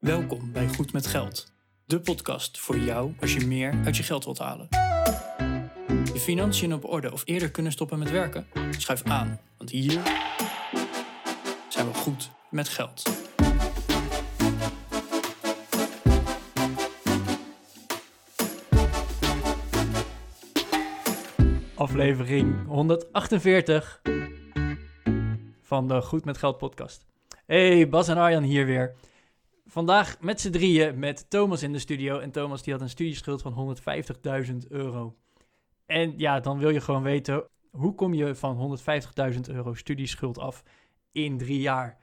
Welkom bij Goed met Geld, de podcast voor jou als je meer uit je geld wilt halen. Je financiën op orde of eerder kunnen stoppen met werken? Schuif aan, want hier zijn we goed met geld. Aflevering 148 van de Goed met Geld podcast. Hey, Bas en Arjan hier weer. Vandaag met z'n drieën met Thomas in de studio. En Thomas die had een studieschuld van 150.000 euro. En ja, dan wil je gewoon weten, hoe kom je van 150.000 euro studieschuld af in drie jaar?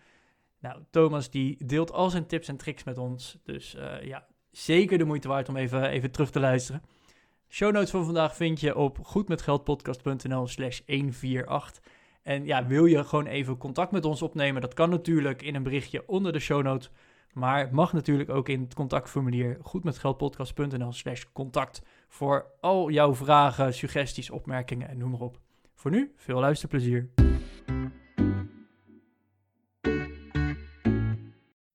Nou, Thomas die deelt al zijn tips en tricks met ons. Dus eh, ja, zeker de moeite waard om even, even terug te luisteren. Show notes van vandaag vind je op goedmetgeldpodcast.nl slash 148. En ja, wil je gewoon even contact met ons opnemen? Dat kan natuurlijk in een berichtje onder de show notes. Maar mag natuurlijk ook in het contactformulier goedmetgeldpodcast.nl slash contact voor al jouw vragen, suggesties, opmerkingen en noem maar op. Voor nu, veel luisterplezier.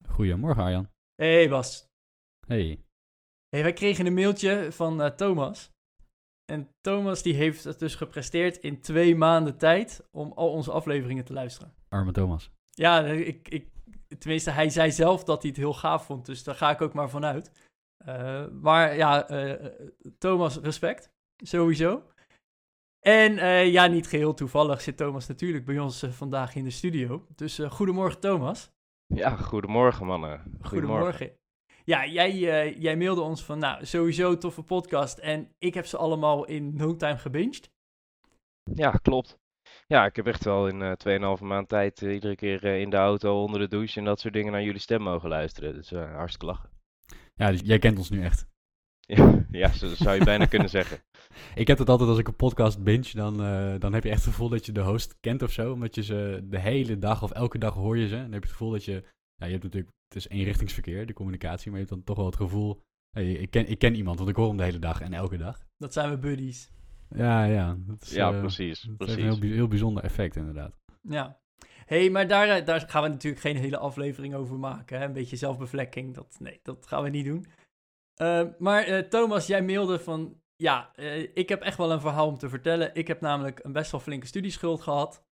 Goedemorgen Arjan. Hey Bas. Hey. Hey, wij kregen een mailtje van eh, Thomas. En Thomas die heeft het dus gepresteerd in twee maanden tijd om al onze afleveringen te luisteren. Arme Thomas. Ja, ik, ik, tenminste, hij zei zelf dat hij het heel gaaf vond, dus daar ga ik ook maar vanuit. Uh, maar ja, uh, Thomas, respect, sowieso. En uh, ja, niet geheel toevallig zit Thomas natuurlijk bij ons vandaag in de studio. Dus goedemorgen Thomas. Ja, goedemorgen mannen. Goedemorgen. goedemorgen. Ja, jij, jij mailde ons van, nou, sowieso toffe podcast. En ik heb ze allemaal in no time gebinged. Ja, klopt. Ja, ik heb echt wel in uh, 2,5 maand tijd uh, iedere keer uh, in de auto, onder de douche en dat soort dingen naar jullie stem mogen luisteren. Dus hartstikke lachen. Ja, dus jij kent ons nu echt. Ja, ja zo zou je bijna kunnen zeggen. Ik heb het altijd als ik een podcast binge, dan, dan heb je echt het gevoel dat je de host kent of zo. Omdat je ze de hele dag of elke dag hoor je ze. En dan heb je het gevoel dat je, ja, je hebt natuurlijk, het is eenrichtingsverkeer, de communicatie, maar je hebt dan toch wel het gevoel, hey, ik, ken, ik ken iemand, want ik hoor hem de hele dag en elke dag. Dat zijn we buddies. Ja, ja. Dat is, ja, uh, precies. Dat precies. is een heel, heel bijzonder effect, inderdaad. Ja. hey, maar daar, daar gaan we natuurlijk geen hele aflevering over maken. Hè? Een beetje zelfbevlekking. Dat, nee, dat gaan we niet doen. Uh, maar uh, Thomas, jij mailde van... Ja, ik heb echt wel een verhaal om te vertellen. Ik heb namelijk een best wel flinke studieschuld gehad.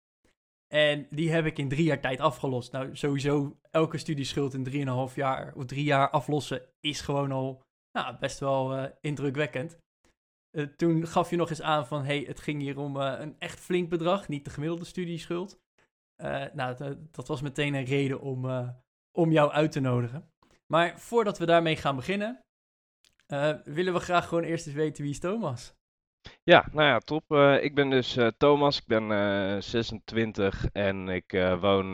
En die heb ik in drie jaar tijd afgelost. Nou, sowieso elke studieschuld in drieënhalf jaar of drie jaar aflossen is gewoon al nou, best wel indrukwekkend. Uh, toen gaf je nog eens aan van, hey, het ging hier om uh, een echt flink bedrag, niet de gemiddelde studieschuld. Uh, nou, dat was meteen een reden om, om jou uit te nodigen. Maar voordat we daarmee gaan beginnen, willen we graag gewoon eerst eens weten wie is Thomas. Ja, nou ja, top. ik ben dus Thomas, ik ben 26 en ik woon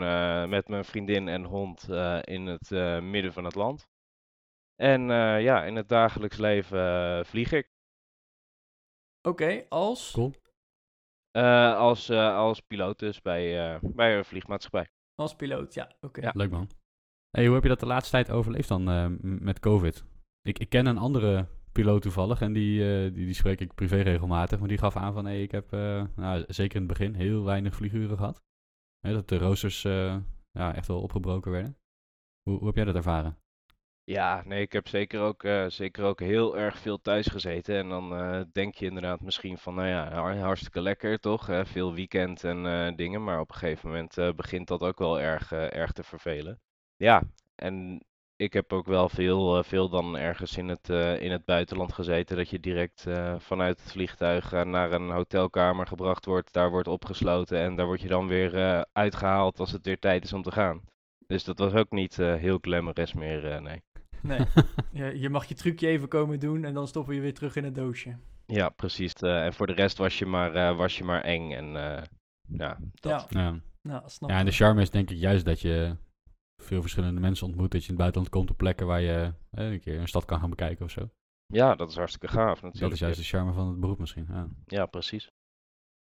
met mijn vriendin en hond in het midden van het land. En ja, in het dagelijks leven vlieg ik. Oké, okay, als? Cool. Uh, als, uh, als piloot dus bij, uh, bij een vliegmaatschappij. Als piloot, ja. Oké. Okay. Ja. Leuk man. Hey, hoe heb je dat de laatste tijd overleefd dan met COVID? Ik, ik ken een andere piloot toevallig en die, die, die spreek ik privé regelmatig. Maar die gaf aan van, hey, ik heb nou, zeker in het begin heel weinig vlieguren gehad. Hè, dat de roosters ja, echt wel opgebroken werden. Hoe, hoe heb jij dat ervaren? Ja, nee, ik heb zeker ook, uh, zeker ook heel erg veel thuis gezeten. En dan uh, denk je inderdaad misschien van, nou ja, hartstikke lekker toch? Hè? Veel weekend en dingen. Maar op een gegeven moment begint dat ook wel erg, erg te vervelen. Ja, en ik heb ook wel veel, veel dan ergens in het, in het buitenland gezeten. Dat je direct vanuit het vliegtuig naar een hotelkamer gebracht wordt. Daar wordt opgesloten en daar word je dan weer uitgehaald als het weer tijd is om te gaan. Dus dat was ook niet heel glamorous meer, nee. Nee, je, je, mag je trucje even komen doen en dan stoppen je weer terug in het doosje. Ja, precies. Uh, en voor de rest was je maar, uh, was je maar eng. En uh, ja, dat. Ja, ja. Nou, snap ja en de charme is denk ik juist dat je veel verschillende mensen ontmoet. Dat je in het buitenland komt op plekken waar je een keer een stad kan gaan bekijken of zo. Ja, dat is hartstikke gaaf natuurlijk. Dat is juist de charme van het beroep misschien. Ja, ja precies.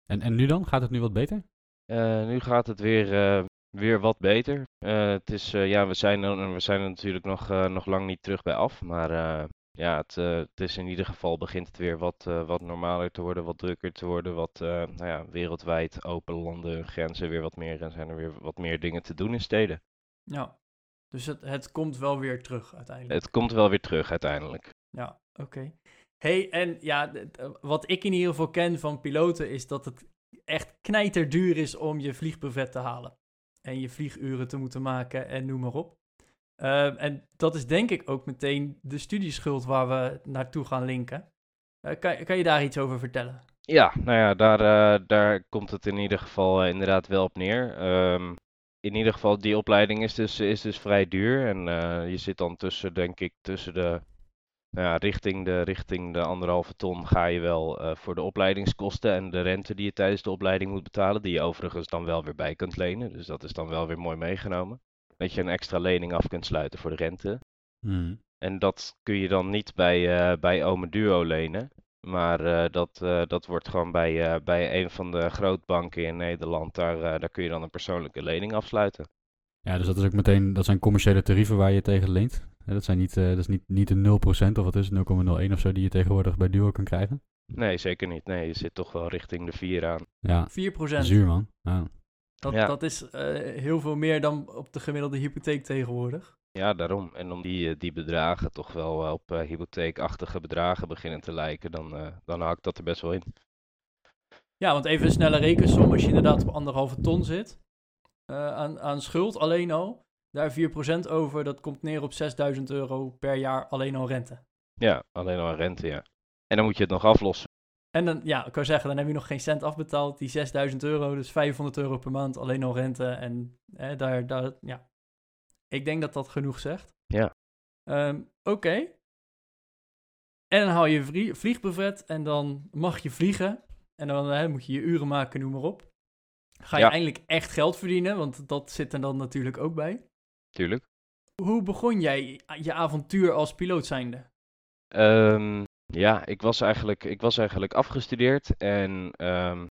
En, en nu dan? Gaat het nu wat beter? nu gaat het weer, weer wat beter. Uh, het is, uh, ja, we zijn, er, we zijn er natuurlijk nog, uh, nog lang niet terug bij af. Maar ja, het, het, is in ieder geval begint het weer wat, wat normaler te worden, wat drukker te worden. Wat nou ja, wereldwijd open landen, grenzen weer wat meer. En zijn er weer wat meer dingen te doen in steden. Ja. Dus het, het komt wel weer terug uiteindelijk. Het komt wel weer terug uiteindelijk. Ja, oké. hey, en ja, wat ik in ieder geval ken van piloten is dat het echt knijterduur is om je vliegbrevet te halen. En je vlieguren te moeten maken en noem maar op. Ehm, en dat is denk ik ook meteen de studieschuld waar we naartoe gaan linken. Eh, kan, kan je daar iets over vertellen? Ja, nou ja, daar, eh, daar komt het in ieder geval eh, inderdaad wel op neer. Ehm, in ieder geval, die opleiding is dus, is dus vrij duur. En je zit dan tussen, denk ik, tussen de, nou ja, richting de, richting de anderhalve ton ga je wel eh, voor de opleidingskosten en de rente die je tijdens de opleiding moet betalen. Die je overigens dan wel weer bij kunt lenen. Dus dat is dan wel weer mooi meegenomen. Dat je een extra lening af kunt sluiten voor de rente. Mhm. En dat kun je dan niet bij, eh bij Ome Duo lenen. Maar eh, dat, dat wordt gewoon bij, bij een van de grootbanken in Nederland. Daar, daar kun je dan een persoonlijke lening afsluiten. Ja, dus dat is ook meteen, dat zijn commerciële tarieven waar je tegen leent. Dat, zijn niet, eh, dat is niet, niet een 0% of wat is het, 0,01 of zo die je tegenwoordig bij Duo kan krijgen. Nee, zeker niet. Nee, je zit toch wel richting de 4 aan. Ja, 4%. zuur man. Ja. Dat, Ja. dat is eh, heel veel meer dan op de gemiddelde hypotheek tegenwoordig. Ja, daarom. En om die, eh, die bedragen toch wel op eh, hypotheekachtige bedragen beginnen te lijken, dan, eh dan hakt dat er best wel in. Ja, want even een snelle rekensom. Als je inderdaad op anderhalve ton zit eh, aan, aan schuld alleen al, daar 4% over, dat komt neer op 6000 euro per jaar alleen al rente. Ja, alleen al rente, ja. En dan moet je het nog aflossen. En dan, ja, ik kan zeggen, dan heb je nog geen cent afbetaald. Die 6000 euro, dus 500 euro per maand alleen al rente. En hè, daar, daar, ja. Ik denk dat dat genoeg zegt. Ja. Ehm, Oké. En dan haal je vlie- vliegbrevet en dan mag je vliegen. En dan hè, moet je je uren maken, noem maar op. Ga je Ja. eindelijk echt geld verdienen, want dat zit er dan natuurlijk ook bij. Tuurlijk. Hoe begon jij je avontuur als piloot zijnde? Ehm, ja, ik was eigenlijk, ik was eigenlijk afgestudeerd en ehm,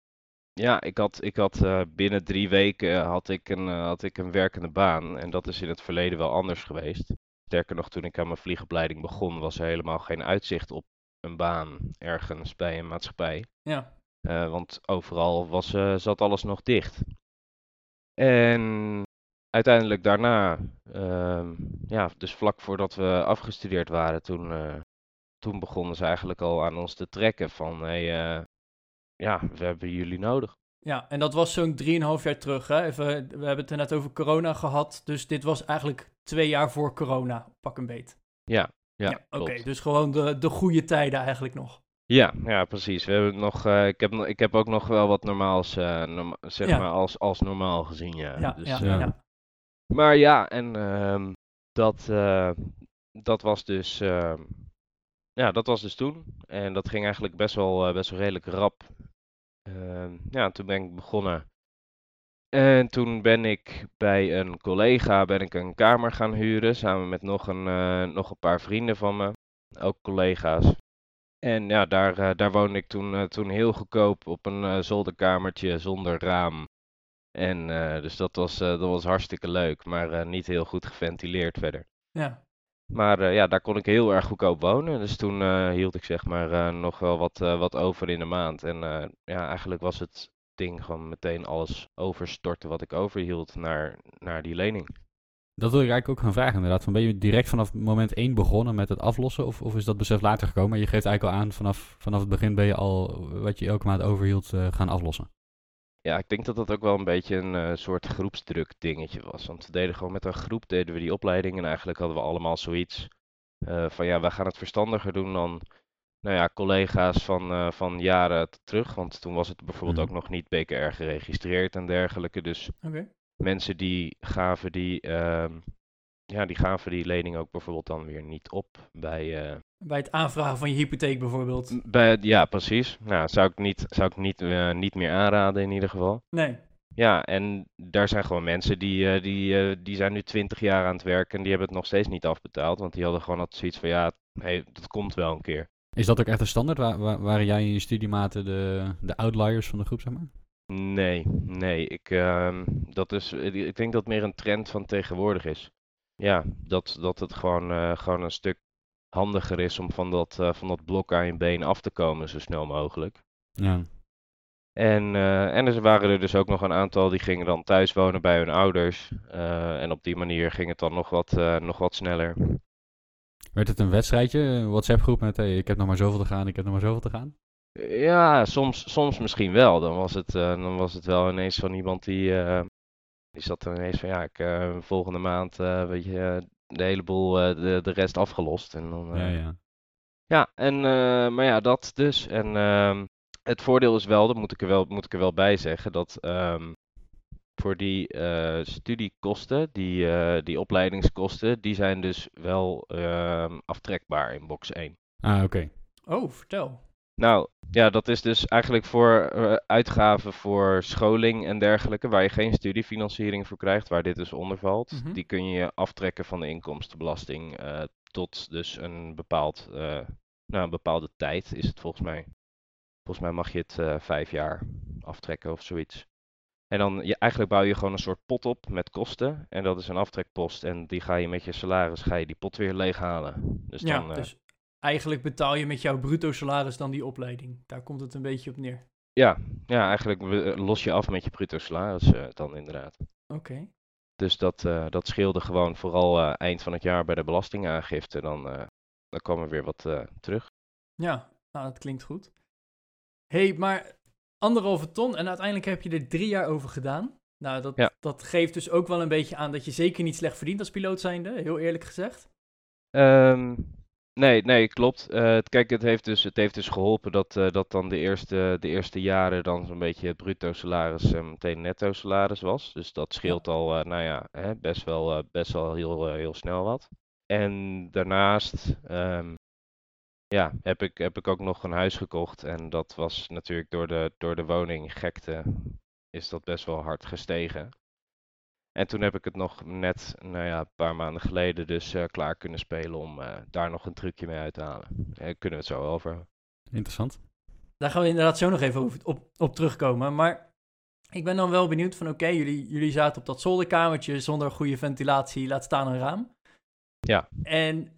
ja, ik had, ik had eh, binnen drie weken had ik, een, eh, had ik een werkende baan en dat is in het verleden wel anders geweest. Sterker nog, toen ik aan mijn vliegopleiding begon, was er helemaal geen uitzicht op een baan ergens bij een maatschappij. Ja, Eh, want overal was, zat alles nog dicht. En uiteindelijk daarna, ehm, ja, dus vlak voordat we afgestudeerd waren, toen, eh, toen begonnen ze eigenlijk al aan ons te trekken van, hey, eh, ja, we hebben jullie nodig. Ja, en dat was zo'n 3,5 jaar terug. Hè? Even, we hebben het er net over corona gehad. Dus dit was eigenlijk twee jaar voor corona, pak een beet. Ja, ja, Oké, klopt. dus gewoon de, de goede tijden eigenlijk nog. Ja, ja, precies. We hebben nog, eh, ik, heb, ik heb ook nog wel wat normaals, norma- zeg Ja. maar, als, als normaal gezien, ja. Ja, Dus, ja, ja. ja. Maar ja, en ehm, dat, eh, dat was dus, ehm, ja, dat was dus toen. En dat ging eigenlijk best wel, eh, best wel redelijk rap. Ehm, ja, toen ben ik begonnen. En toen ben ik bij een collega ben ik een kamer gaan huren, samen met nog een, eh, nog een paar vrienden van me, ook collega's. En ja, daar, daar woonde ik toen, toen heel goedkoop op een zolderkamertje zonder raam. En eh, dus dat was, eh, dat was hartstikke leuk, maar eh, niet heel goed geventileerd verder. ja. Maar eh, ja, daar kon ik heel erg goedkoop wonen. Dus toen eh, hield ik zeg maar eh, nog wel wat, eh, wat over in de maand. En eh, ja, eigenlijk was het ding gewoon meteen alles overstorten wat ik overhield naar, naar die lening. Dat wil ik eigenlijk ook gaan vragen inderdaad. Van ben je direct vanaf moment 1 begonnen met het aflossen? Of, of is dat besef later gekomen? Maar je geeft eigenlijk al aan, vanaf, vanaf het begin ben je al wat je elke maand overhield eh, gaan aflossen. Ja, ik denk dat dat ook wel een beetje een eh, soort groepsdruk dingetje was. Want we deden gewoon met een groep deden we die opleiding en eigenlijk hadden we allemaal zoiets eh, van ja, wij gaan het verstandiger doen dan nou ja, collega's van, eh, van jaren t- terug. Want toen was het bijvoorbeeld Mhm. ook nog niet BKR geregistreerd en dergelijke. Dus Oké. mensen die gaven die, ehm, ja, die gaven die lening ook bijvoorbeeld dan weer niet op bij, eh, Bij het aanvragen van je hypotheek bijvoorbeeld. bij ja, precies. Nou, zou ik niet, zou ik niet, eh, niet meer aanraden in ieder geval. Nee. Ja, en daar zijn gewoon mensen die, eh, die, eh, die zijn nu 20 jaar aan het werken en die hebben het nog steeds niet afbetaald. Want die hadden gewoon altijd zoiets van ja, hey, dat komt wel een keer. Is dat ook echt een standaard? Wa- wa- waren jij en je studiematen de, de outliers van de groep, zeg maar? Nee, nee, ik, ehm, dat is, ik denk dat het meer een trend van tegenwoordig is. Ja, dat, dat het gewoon, eh, gewoon een stuk handiger is om van dat, eh, van dat blok aan je been af te komen zo snel mogelijk. Ja. En, eh, en er waren er dus ook nog een aantal die gingen dan thuis wonen bij hun ouders. Eh, en op die manier ging het dan nog wat, nog wat sneller. Werd het een wedstrijdje, een WhatsApp-groep met hey, ik heb nog maar zoveel te gaan, ik heb nog maar zoveel te gaan? Ja, soms, soms misschien wel. Dan was het, dan was het wel ineens van iemand die, die zat er ineens van ja, ik volgende maand weet je, de hele boel, eh, de, de rest afgelost. En dan, Ja, eh, ja. Ja, en, eh, maar ja, dat dus. En ehm, het voordeel is wel, dat moet ik er wel, moet ik er wel bij zeggen, dat ehm, voor die eh, studiekosten, die, eh, die opleidingskosten, die zijn dus wel ehm, aftrekbaar in box 1. Ah, oké. Oh, vertel. Nou, ja, dat is dus eigenlijk voor eh, uitgaven voor scholing en dergelijke, waar je geen studiefinanciering voor krijgt, waar dit dus onder valt. Mhm. Die kun je aftrekken van de inkomstenbelasting eh, tot dus een bepaald, eh, nou, een bepaalde tijd is het volgens mij. Volgens mij mag je het vijf jaar aftrekken of zoiets. En dan, je, eigenlijk bouw je gewoon een soort pot op met kosten. En dat is een aftrekpost. En die ga je met je salaris, ga je die pot weer leeghalen. Dus ja, dan, dus eigenlijk betaal je met jouw bruto salaris dan die opleiding. Daar komt het een beetje op neer. Ja, ja, eigenlijk eh, los je af met je bruto salaris eh, dan inderdaad. Oké. Dus dat, eh, dat scheelde gewoon vooral eind van het jaar bij de belastingaangifte. Dan, dan kwam er weer wat terug. Ja, nou, dat klinkt goed. hey, maar anderhalve ton en uiteindelijk heb je er drie jaar over gedaan. Nou, dat, Ja. dat geeft dus ook wel een beetje aan dat je zeker niet slecht verdient als piloot zijnde, heel eerlijk gezegd. Ehm, nee, nee, klopt. Eh, kijk, het heeft dus, het heeft dus geholpen dat, eh, dat dan de eerste, de eerste jaren dan zo'n beetje bruto salaris eh, meteen netto salaris was. Dus dat scheelt al, eh, nou ja, hè, best wel, eh, best wel heel, eh, heel snel wat. En daarnaast, ehm, ja, heb ik, heb ik ook nog een huis gekocht. En dat was natuurlijk door de, door de woninggekte is dat best wel hard gestegen. En toen heb ik het nog net, nou ja, een paar maanden geleden dus eh, klaar kunnen spelen om eh, daar nog een trucje mee uit te halen. Daar kunnen we het zo over hebben. Interessant. Daar gaan we inderdaad zo nog even over- op, op terugkomen. Maar ik ben dan wel benieuwd van, oké, jullie, jullie zaten op dat zolderkamertje zonder goede ventilatie, laat staan een raam. Ja. En,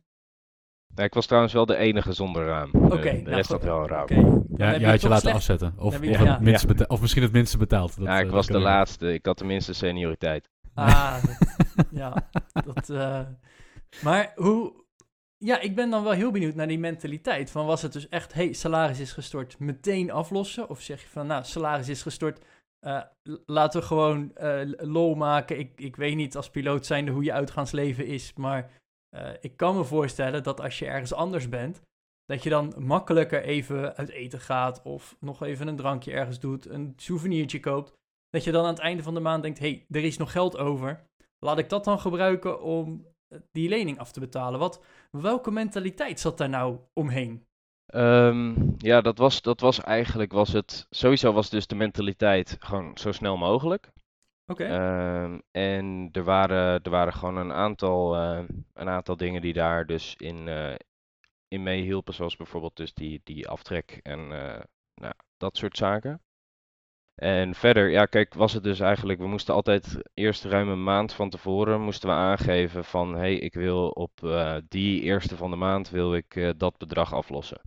Ja, ik was trouwens wel de enige zonder raam. oké. Eh, de nou rest goed, had wel een raam. oké. Dan Ja, je je had je laten slecht- afzetten. Of, je- of, ja. het minste of misschien het minste betaald. Dat, Ja, eh, ik dat was de laatste. Ik had de minste senioriteit. Ah, dat- ja. Dat, eh, maar hoe... Ja, ik ben dan wel heel benieuwd naar die mentaliteit. Van was het dus echt, hey, salaris is gestort, meteen aflossen? Of zeg je van, nou, salaris is gestort, eh, laten we gewoon eh, lol maken. Ik, ik weet niet als piloot zijnde hoe je uitgaansleven is, maar ik kan me voorstellen dat als je ergens anders bent, dat je dan makkelijker even uit eten gaat of nog even een drankje ergens doet, een souvenirtje koopt. Dat je dan aan het einde van de maand denkt, hey, er is nog geld over. Laat ik dat dan gebruiken om eh, die lening af te betalen? Wat, welke mentaliteit zat daar nou omheen? Ehm, ja, dat was, dat was eigenlijk, was het, sowieso was dus de mentaliteit gewoon zo snel mogelijk. Oké, Ehm, en er waren, er waren gewoon een aantal, eh, een aantal dingen die daar dus in, eh, in meehielpen, zoals bijvoorbeeld dus die, die aftrek en nou, dat soort zaken. En verder, ja, kijk, was het dus eigenlijk, we moesten altijd eerst ruim een maand van tevoren moesten we aangeven van, hé, hey, ik wil op eh, die eerste van de maand wil ik eh, dat bedrag aflossen.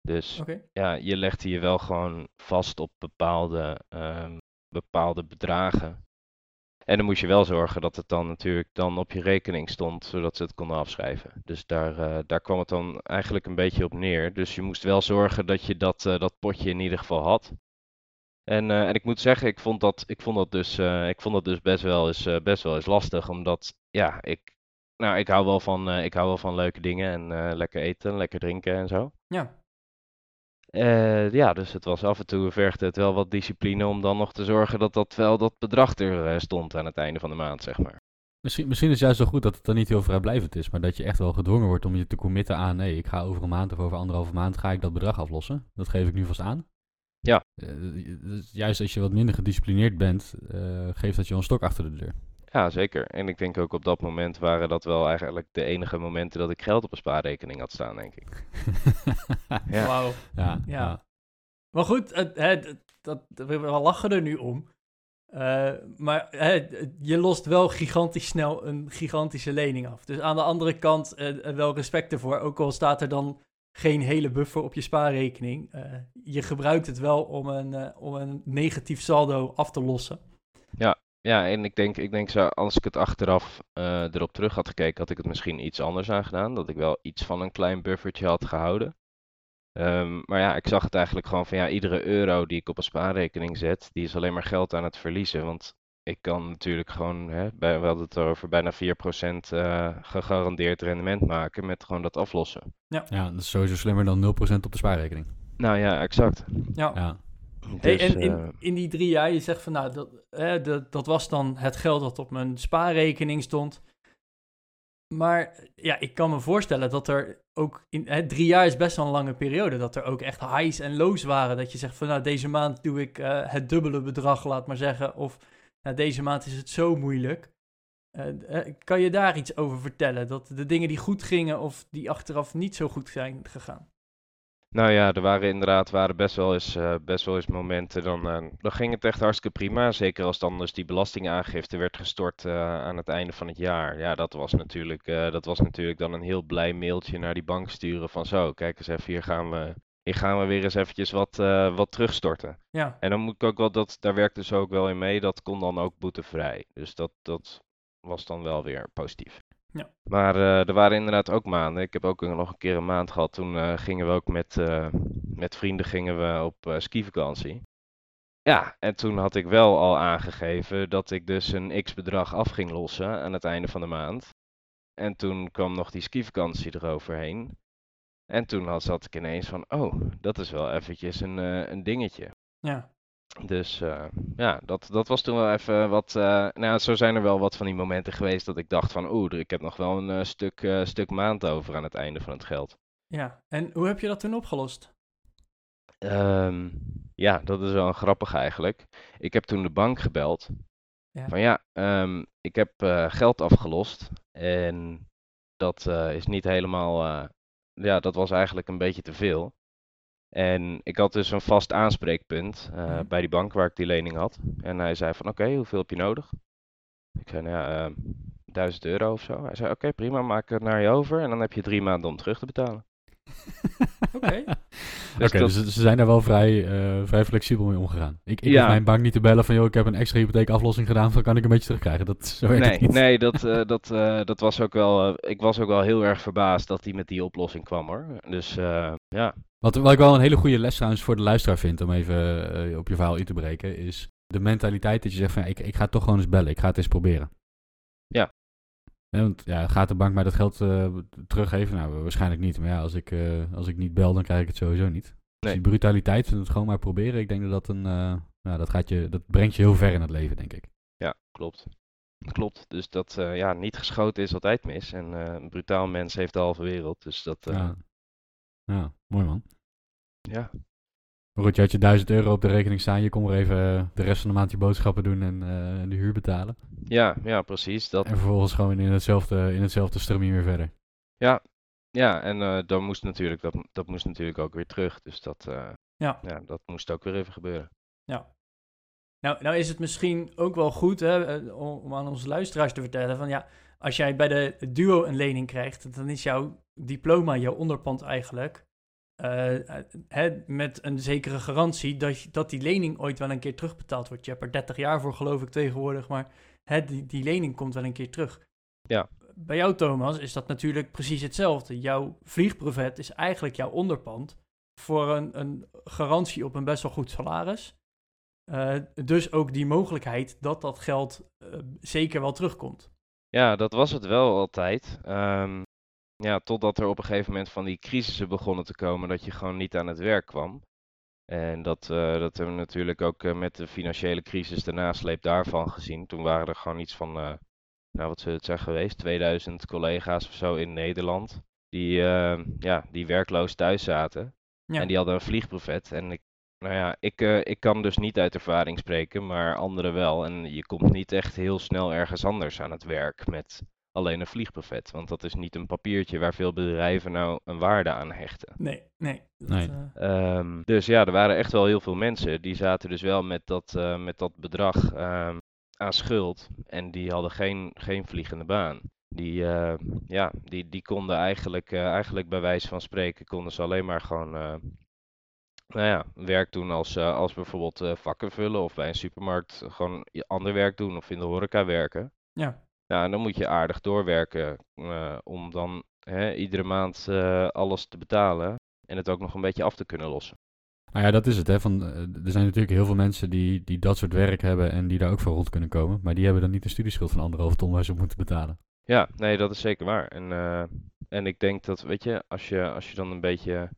Dus ja, je legde je wel gewoon vast op bepaalde, ehm, bepaalde bedragen. En dan moest je wel zorgen dat het dan natuurlijk dan op je rekening stond, zodat ze het konden afschrijven. Dus daar, eh, daar kwam het dan eigenlijk een beetje op neer. Dus je moest wel zorgen dat je dat, dat potje in ieder geval had. En, eh, en ik moet zeggen, ik vond dat, ik vond dat dus, eh, ik vond dat dus best wel eens, eh, best wel eens lastig, omdat ja, ik, nou, ik hou wel van, eh, ik hou wel van leuke dingen en eh, lekker eten, lekker drinken en zo. Ja, Eh, ja, dus het was af en toe vergde het wel wat discipline om dan nog te zorgen dat dat wel dat bedrag er stond aan het einde van de maand, zeg maar. Misschien, misschien is het juist zo goed dat het dan niet heel vrijblijvend is, maar dat je echt wel gedwongen wordt om je te committen aan, nee, ik ga over een maand of over anderhalve maand ga ik dat bedrag aflossen. Dat geef ik nu vast aan. Ja. Eh, dus juist als je wat minder gedisciplineerd bent, eh, geeft dat je een stok achter de deur. Ja, zeker. En ik denk ook op dat moment waren dat wel eigenlijk de enige momenten dat ik geld op een spaarrekening had staan, denk ik. Ja. wauw. ja, Ja. ja. Maar goed, het, hè, dat, we lachen er nu om. Eh, maar hè, je lost wel gigantisch snel een gigantische lening af. Dus aan de andere kant eh, wel respect ervoor. Ook al staat er dan geen hele buffer op je spaarrekening. Eh, je gebruikt het wel om een, eh, om een negatief saldo af te lossen. Ja, en ik denk, ik denk zo, als ik het achteraf eh, erop terug had gekeken, had ik het misschien iets anders aan gedaan. Dat ik wel iets van een klein buffertje had gehouden. Ehm, maar ja, ik zag het eigenlijk gewoon van ja, iedere euro die ik op een spaarrekening zet, die is alleen maar geld aan het verliezen. Want ik kan natuurlijk gewoon, hè, bij, we hadden het over bijna 4% eh gegarandeerd rendement maken met gewoon dat aflossen. Ja, dat is sowieso slimmer dan 0% op de spaarrekening. Nou ja, exact. Ja. Ja, Hey, Dus, en eh, in, in die drie jaar, je zegt van nou, dat, hè, dat, dat was dan het geld dat op mijn spaarrekening stond. Maar ja, ik kan me voorstellen dat er ook in hè, drie jaar is best wel een lange periode. Dat er ook echt highs en lows waren. Dat je zegt van nou, deze maand doe ik eh, het dubbele bedrag, laat maar zeggen. Of nou, deze maand is het zo moeilijk. Eh, eh, kan je daar iets over vertellen? Dat de dingen die goed gingen of die achteraf niet zo goed zijn gegaan? Nou ja, er waren inderdaad waren best wel eens, eh, best wel eens momenten. Dan, dan ging het echt hartstikke prima. Zeker als dan dus die belastingaangifte werd gestort aan het einde van het jaar. Ja, dat was, natuurlijk, dat was natuurlijk dan een heel blij mailtje naar die bank sturen. Van zo, kijk eens even, hier gaan we, hier gaan we weer eens eventjes wat, eh, wat terugstorten. Ja, En dan moet ik ook wel, dat, daar werkte ze ook wel in mee. Dat kon dan ook boetevrij. Dus dat, dat was dan wel weer positief. Ja. Maar eh, er waren inderdaad ook maanden. Ik heb ook nog een keer een maand gehad. Toen eh, gingen we ook met, met vrienden gingen we op skivakantie. Ja, en toen had ik wel al aangegeven dat ik dus een x-bedrag af ging lossen aan het einde van de maand. En toen kwam nog die skivakantie eroverheen. En toen had, zat ik ineens van, oh, dat is wel eventjes een, eh, een dingetje. ja, Dus eh, ja, dat, dat was toen wel even wat. eh, nou, zo zijn er wel wat van die momenten geweest dat ik dacht van, oeh, ik heb nog wel een stuk, stuk maand over aan het einde van het geld. ja. En hoe heb je dat toen opgelost? Ehm, ja, dat is wel grappig eigenlijk. Ik heb toen de bank gebeld. Ja. Van ja, ehm, ik heb geld afgelost en dat is niet helemaal. Ja, dat was eigenlijk een beetje te veel. En ik had dus een vast aanspreekpunt eh, Mhm. bij die bank waar ik die lening had. En hij zei van oké, hoeveel heb je nodig? Ik zei nou ja, ehm, 1000 euro of zo. Hij zei oké, prima, maak het naar je over en dan heb je drie maanden om terug te betalen. Oké. Dus Oké, dat- dus ze zijn daar wel vrij, eh, vrij flexibel mee omgegaan. Ik, ik Ja. hoef mijn bank niet te bellen van, joh, ik heb een extra hypotheekaflossing gedaan, dan kan ik een beetje terugkrijgen. Dat, zo Nee, nee dat, eh, dat, eh, dat was ook wel. ik was ook wel heel erg verbaasd dat hij met die oplossing kwam hoor. Dus eh, ja. Wat, wat ik wel een hele goede les trouwens voor de luisteraar vind, om even op je verhaal in te breken, is de mentaliteit dat je zegt van, ja, ik, ik ga toch gewoon eens bellen, ik ga het eens proberen. Ja. Ja, want ja, gaat de bank mij dat geld eh, teruggeven? Nou, waarschijnlijk niet. Maar ja, als ik, eh, als ik niet bel, dan krijg ik het sowieso niet. Dus Nee. die brutaliteit van het gewoon maar proberen, ik denk dat dat een, nou, dat gaat je, dat brengt je heel ver in het leven, denk ik. Ja, klopt. Klopt. Dus dat ja, niet geschoten is altijd mis. En een brutaal mens heeft de halve wereld. Dus dat. Ja. ja, mooi man. ja. Maar goed, je had je 1000 euro op de rekening staan. Je kon weer even eh, de rest van de maand je boodschappen doen en eh, de huur betalen. Ja, ja, precies. Dat, En vervolgens gewoon in hetzelfde, in hetzelfde strumje weer verder. ja, ja, en eh dan moest natuurlijk, dat, dat moest natuurlijk ook weer terug. Dus dat, eh, Ja. ja, dat moest ook weer even gebeuren. Nou, nou is het misschien ook wel goed hè, om, om aan onze luisteraars te vertellen van ja, als jij bij de duo een lening krijgt, dan is jouw diploma, jouw onderpand eigenlijk, eh, eh, met een zekere garantie dat, dat die lening ooit wel een keer terugbetaald wordt. Je hebt er 30 jaar voor geloof ik tegenwoordig, maar die, die lening komt wel een keer terug. Ja. Bij jou Thomas is dat natuurlijk precies hetzelfde. Jouw vliegbrevet is eigenlijk jouw onderpand voor een, een garantie op een best wel goed salaris. Eh, dus ook die mogelijkheid dat dat geld zeker wel terugkomt. Ja, dat was het wel altijd. Ehm, ja, totdat er op een gegeven moment van die crisissen begonnen te komen dat je gewoon niet aan het werk kwam. En dat, eh, dat hebben we natuurlijk ook eh, met de financiële crisis, de nasleep daarvan gezien. Toen waren er gewoon iets van, eh, nou wat zou het zijn geweest, 2000 collega's of zo in Nederland. Die, ja, die werkloos thuis zaten. Ja. En die hadden een vliegbrevet. En ik, nou ja, ik, ik kan dus niet uit ervaring spreken, maar anderen wel. En je komt niet echt heel snel ergens anders aan het werk met alleen een vliegbrevet. Want dat is niet een papiertje waar veel bedrijven nou een waarde aan hechten. Nee, nee. dat, Nee. eh, Ehm, dus ja, er waren echt wel heel veel mensen die zaten dus wel met dat, eh, met dat bedrag ehm, aan schuld. En die hadden geen, geen vliegende baan. Die, eh, ja, die, die konden eigenlijk, eh, eigenlijk bij wijze van spreken, konden ze alleen maar gewoon eh, nou ja, werk doen als, eh, als bijvoorbeeld eh, vakken vullen of bij een supermarkt gewoon ander werk doen of in de horeca werken. Ja, Ja, en dan moet je aardig doorwerken eh, om dan hè, iedere maand eh, alles te betalen en het ook nog een beetje af te kunnen lossen. Nou ja, dat is het. Hè. Van, eh, er zijn natuurlijk heel veel mensen die, die dat soort werk hebben en die daar ook voor rond kunnen komen. Maar die hebben dan niet een studieschuld van anderhalf ton waar ze op moeten betalen. Ja, nee, dat is zeker waar. En, en ik denk dat, weet je, als je, als je dan een beetje,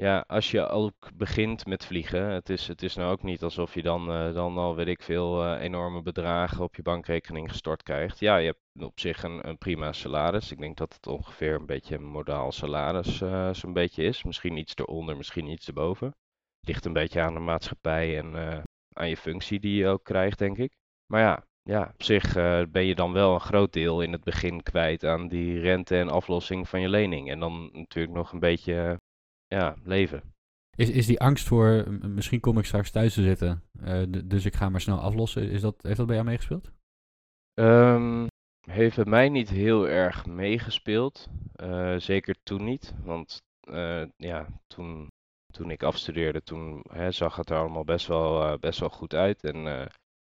ja, als je ook begint met vliegen, het is, het is nou ook niet alsof je dan, eh, dan al, weet ik veel, eh, enorme bedragen op je bankrekening gestort krijgt. Ja, je hebt op zich een, een prima salaris. Ik denk dat het ongeveer een beetje een modaal salaris eh, zo'n beetje is. Misschien iets eronder, misschien iets erboven. Ligt een beetje aan de maatschappij en aan je functie die je ook krijgt, denk ik. Maar ja, ja, op zich ben je dan wel een groot deel in het begin kwijt aan die rente en aflossing van je lening. En dan natuurlijk nog een beetje, ja, leven. Is, is die angst voor, misschien kom ik straks thuis te zitten, eh, dus ik ga maar snel aflossen, is dat, heeft dat bij jou meegespeeld? Ehm, heeft bij mij niet heel erg meegespeeld. Eh, zeker toen niet. Want eh, ja, toen, toen ik afstudeerde, toen hè, zag het er allemaal best wel, best wel goed uit. En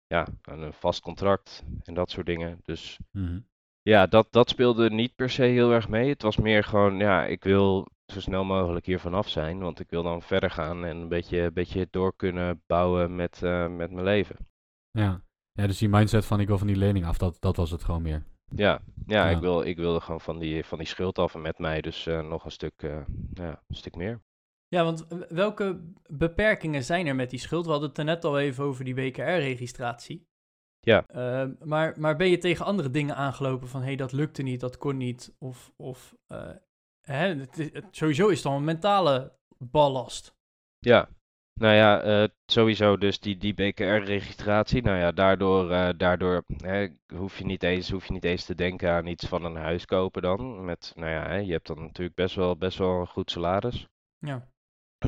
ja, en een vast contract en dat soort dingen. Dus Mhm. Ja, dat, dat speelde niet per se heel erg mee. Het was meer gewoon, ja, ik wil zo snel mogelijk hier vanaf zijn, want ik wil dan verder gaan en een beetje, een beetje door kunnen bouwen met, eh, met mijn leven. Ja. ja, dus die mindset van ik wil van die lening af, dat, dat was het gewoon meer. Ja, ja, Ja. Ik, wil, ik wilde gewoon van die, van die schuld af en met mij dus eh, nog een stuk, eh, ja, een stuk meer. ja want welke beperkingen zijn er met die schuld? We hadden het er net al even over die BKR-registratie. Ja. Ehm, maar, maar ben je tegen andere dingen aangelopen van, hé, hey, dat lukte niet, dat kon niet, of, of eh, hè, het sowieso is het al een mentale ballast. Ja, nou ja, eh, sowieso dus die, die BKR-registratie. Nou ja, daardoor, eh, daardoor hè, hoef, je niet eens, hoef je niet eens te denken aan iets van een huis kopen dan. Met, nou ja, hè, je hebt dan natuurlijk best wel, best wel een goed salaris. Ja,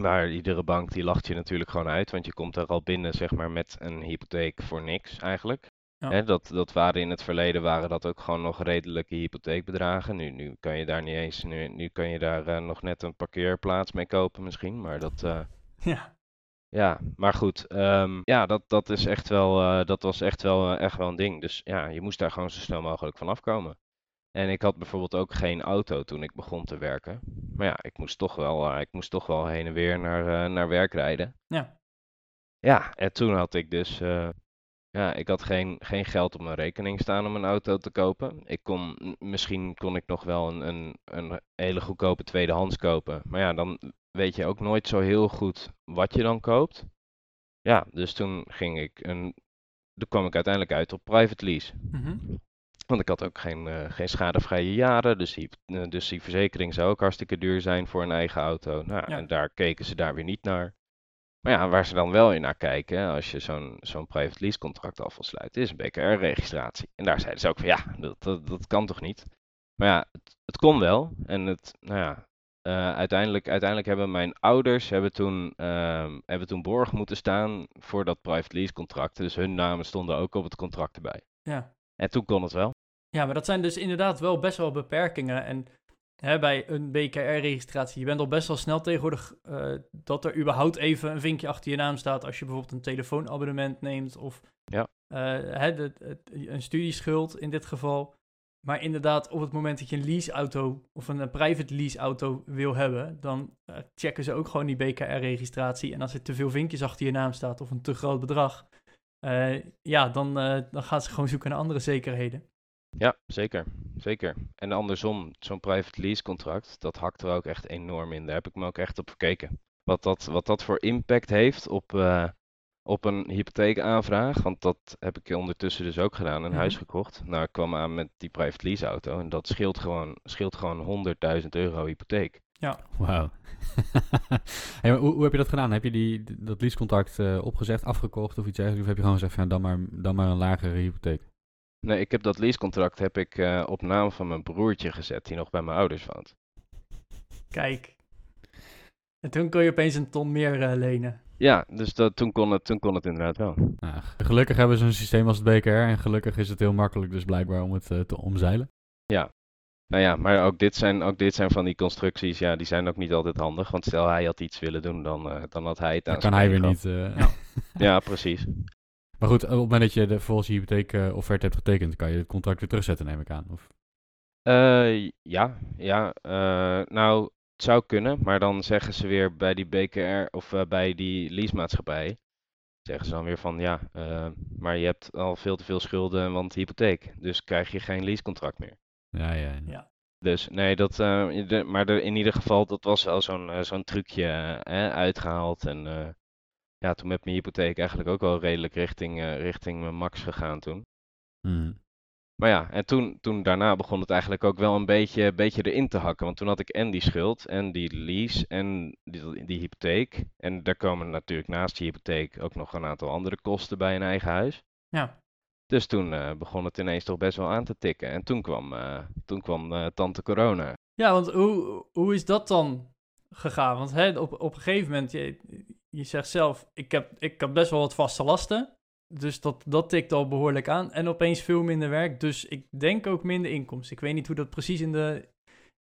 Maar iedere bank die lacht je natuurlijk gewoon uit, want je komt er al binnen zeg maar met een hypotheek voor niks eigenlijk. Ja. Hè, dat, dat waren in het verleden waren dat ook gewoon nog redelijke hypotheekbedragen. Nu, nu kan je daar niet eens, nu, nu kan je daar eh, nog net een parkeerplaats mee kopen misschien, maar dat, eh, ja, ja, maar goed, ehm, ja, dat, dat is echt wel, eh, dat was echt wel, echt wel een ding. Dus ja, je moest daar gewoon zo snel mogelijk van afkomen. En ik had bijvoorbeeld ook geen auto toen ik begon te werken. Maar ja, ik moest toch wel, eh, ik moest toch wel heen en weer naar, eh, naar werk rijden. ja, Ja, en toen had ik dus, eh, ja, ik had geen, geen geld op mijn rekening staan om een auto te kopen. Ik kon, misschien kon ik nog wel een, een, een hele goedkope tweedehands kopen. Maar ja, dan weet je ook nooit zo heel goed wat je dan koopt. Ja, dus toen ging ik een, toen kwam ik uiteindelijk uit op private lease. mhm, Want ik had ook geen, eh, geen schadevrije jaren, dus die, eh, dus die verzekering zou ook hartstikke duur zijn voor een eigen auto. Nou, Ja. en daar keken ze daar weer niet naar. Maar ja, waar ze dan wel in naar kijken, hè, als je zo'n zo'n private lease contract af wil sluiten, is een BKR-registratie. En daar zeiden ze ook van, ja, dat, dat, dat kan toch niet? Maar ja, het, het kon wel. En het, nou ja, eh, uiteindelijk, uiteindelijk hebben mijn ouders hebben toen, ehm, hebben toen borg moeten staan voor dat private lease contract. Dus hun namen stonden ook op het contract erbij. ja. En toen kon het wel. Ja, maar dat zijn dus inderdaad wel best wel beperkingen. En hè, bij een BKR-registratie, je bent al best wel snel tegenwoordig eh, dat er überhaupt even een vinkje achter je naam staat als je bijvoorbeeld een telefoonabonnement neemt of Ja. eh, hè, de, een studieschuld in dit geval. Maar inderdaad, op het moment dat je een leaseauto of een, private leaseauto wil hebben, dan eh, checken ze ook gewoon die BKR-registratie. En als er te veel vinkjes achter je naam staat of een te groot bedrag, ja, dan, dan gaan ze gewoon zoeken naar andere zekerheden. Ja, zeker. Zeker. En andersom, zo'n private lease contract, dat hakt er ook echt enorm in. Daar heb ik me ook echt op gekeken. Wat dat, wat dat voor impact heeft op, eh, op een hypotheekaanvraag. Want dat heb ik ondertussen dus ook gedaan, een Mhm. huis gekocht. Nou, ik kwam aan met die private lease auto en dat scheelt gewoon, scheelt gewoon 100.000 euro hypotheek. Wauw. hey, maar hoe, hoe heb je dat gedaan? Heb je die, dat leasecontract eh, opgezegd, afgekocht of iets dergelijks? Of heb je gewoon gezegd van ja, dan maar, dan maar een lagere hypotheek? Nee, ik heb dat leasecontract heb ik eh, op naam van mijn broertje gezet, die nog bij mijn ouders woont. Kijk. En toen kon je opeens een ton meer eh, lenen. Ja, dus dat, toen, kon het, toen kon het inderdaad wel. Nou, gelukkig hebben ze een systeem als het BKR en gelukkig is het heel makkelijk dus blijkbaar om het eh, te omzeilen. Nou ja, maar ook dit, zijn, ook dit zijn van die constructies, ja, die zijn ook niet altijd handig. Want stel hij had iets willen doen, dan, eh, dan had hij het aan Dan kan hij weer niet. eh, Ja. Ja, precies. Maar goed, op het moment dat je de, volgens je hypotheek-offerte hebt getekend, kan je het contract weer terugzetten, neem ik aan. Of, Eh, ja, ja. eh, nou, het zou kunnen, maar dan zeggen ze weer bij die BKR of eh, bij die leasemaatschappij, zeggen ze dan weer van ja, eh, maar je hebt al veel te veel schulden, want hypotheek. Dus krijg je geen leasecontract meer. ja, ja. Ja. Dus nee, dat, eh, de- maar in ieder geval, dat was wel zo'n eh, zo'n trucje eh, uitgehaald. En eh, ja, toen met mijn hypotheek eigenlijk ook wel redelijk richting, eh, richting mijn max gegaan toen. Mhm. Maar ja, en toen, toen daarna begon het eigenlijk ook wel een beetje, beetje erin te hakken. Want toen had ik en die schuld en die lease en die, die hypotheek. En daar komen natuurlijk naast die hypotheek ook nog een aantal andere kosten bij een eigen huis. Ja. Dus toen eh, begon het ineens toch best wel aan te tikken. En toen kwam, eh, toen kwam tante corona. Ja, want hoe, hoe is dat dan gegaan? Want hè, op, op een gegeven moment, je, je zegt zelf, ik heb, ik heb best wel wat vaste lasten. Dus dat, dat tikt al behoorlijk aan. En opeens veel minder werk. Dus ik denk ook minder inkomsten. Ik weet niet hoe dat precies in de,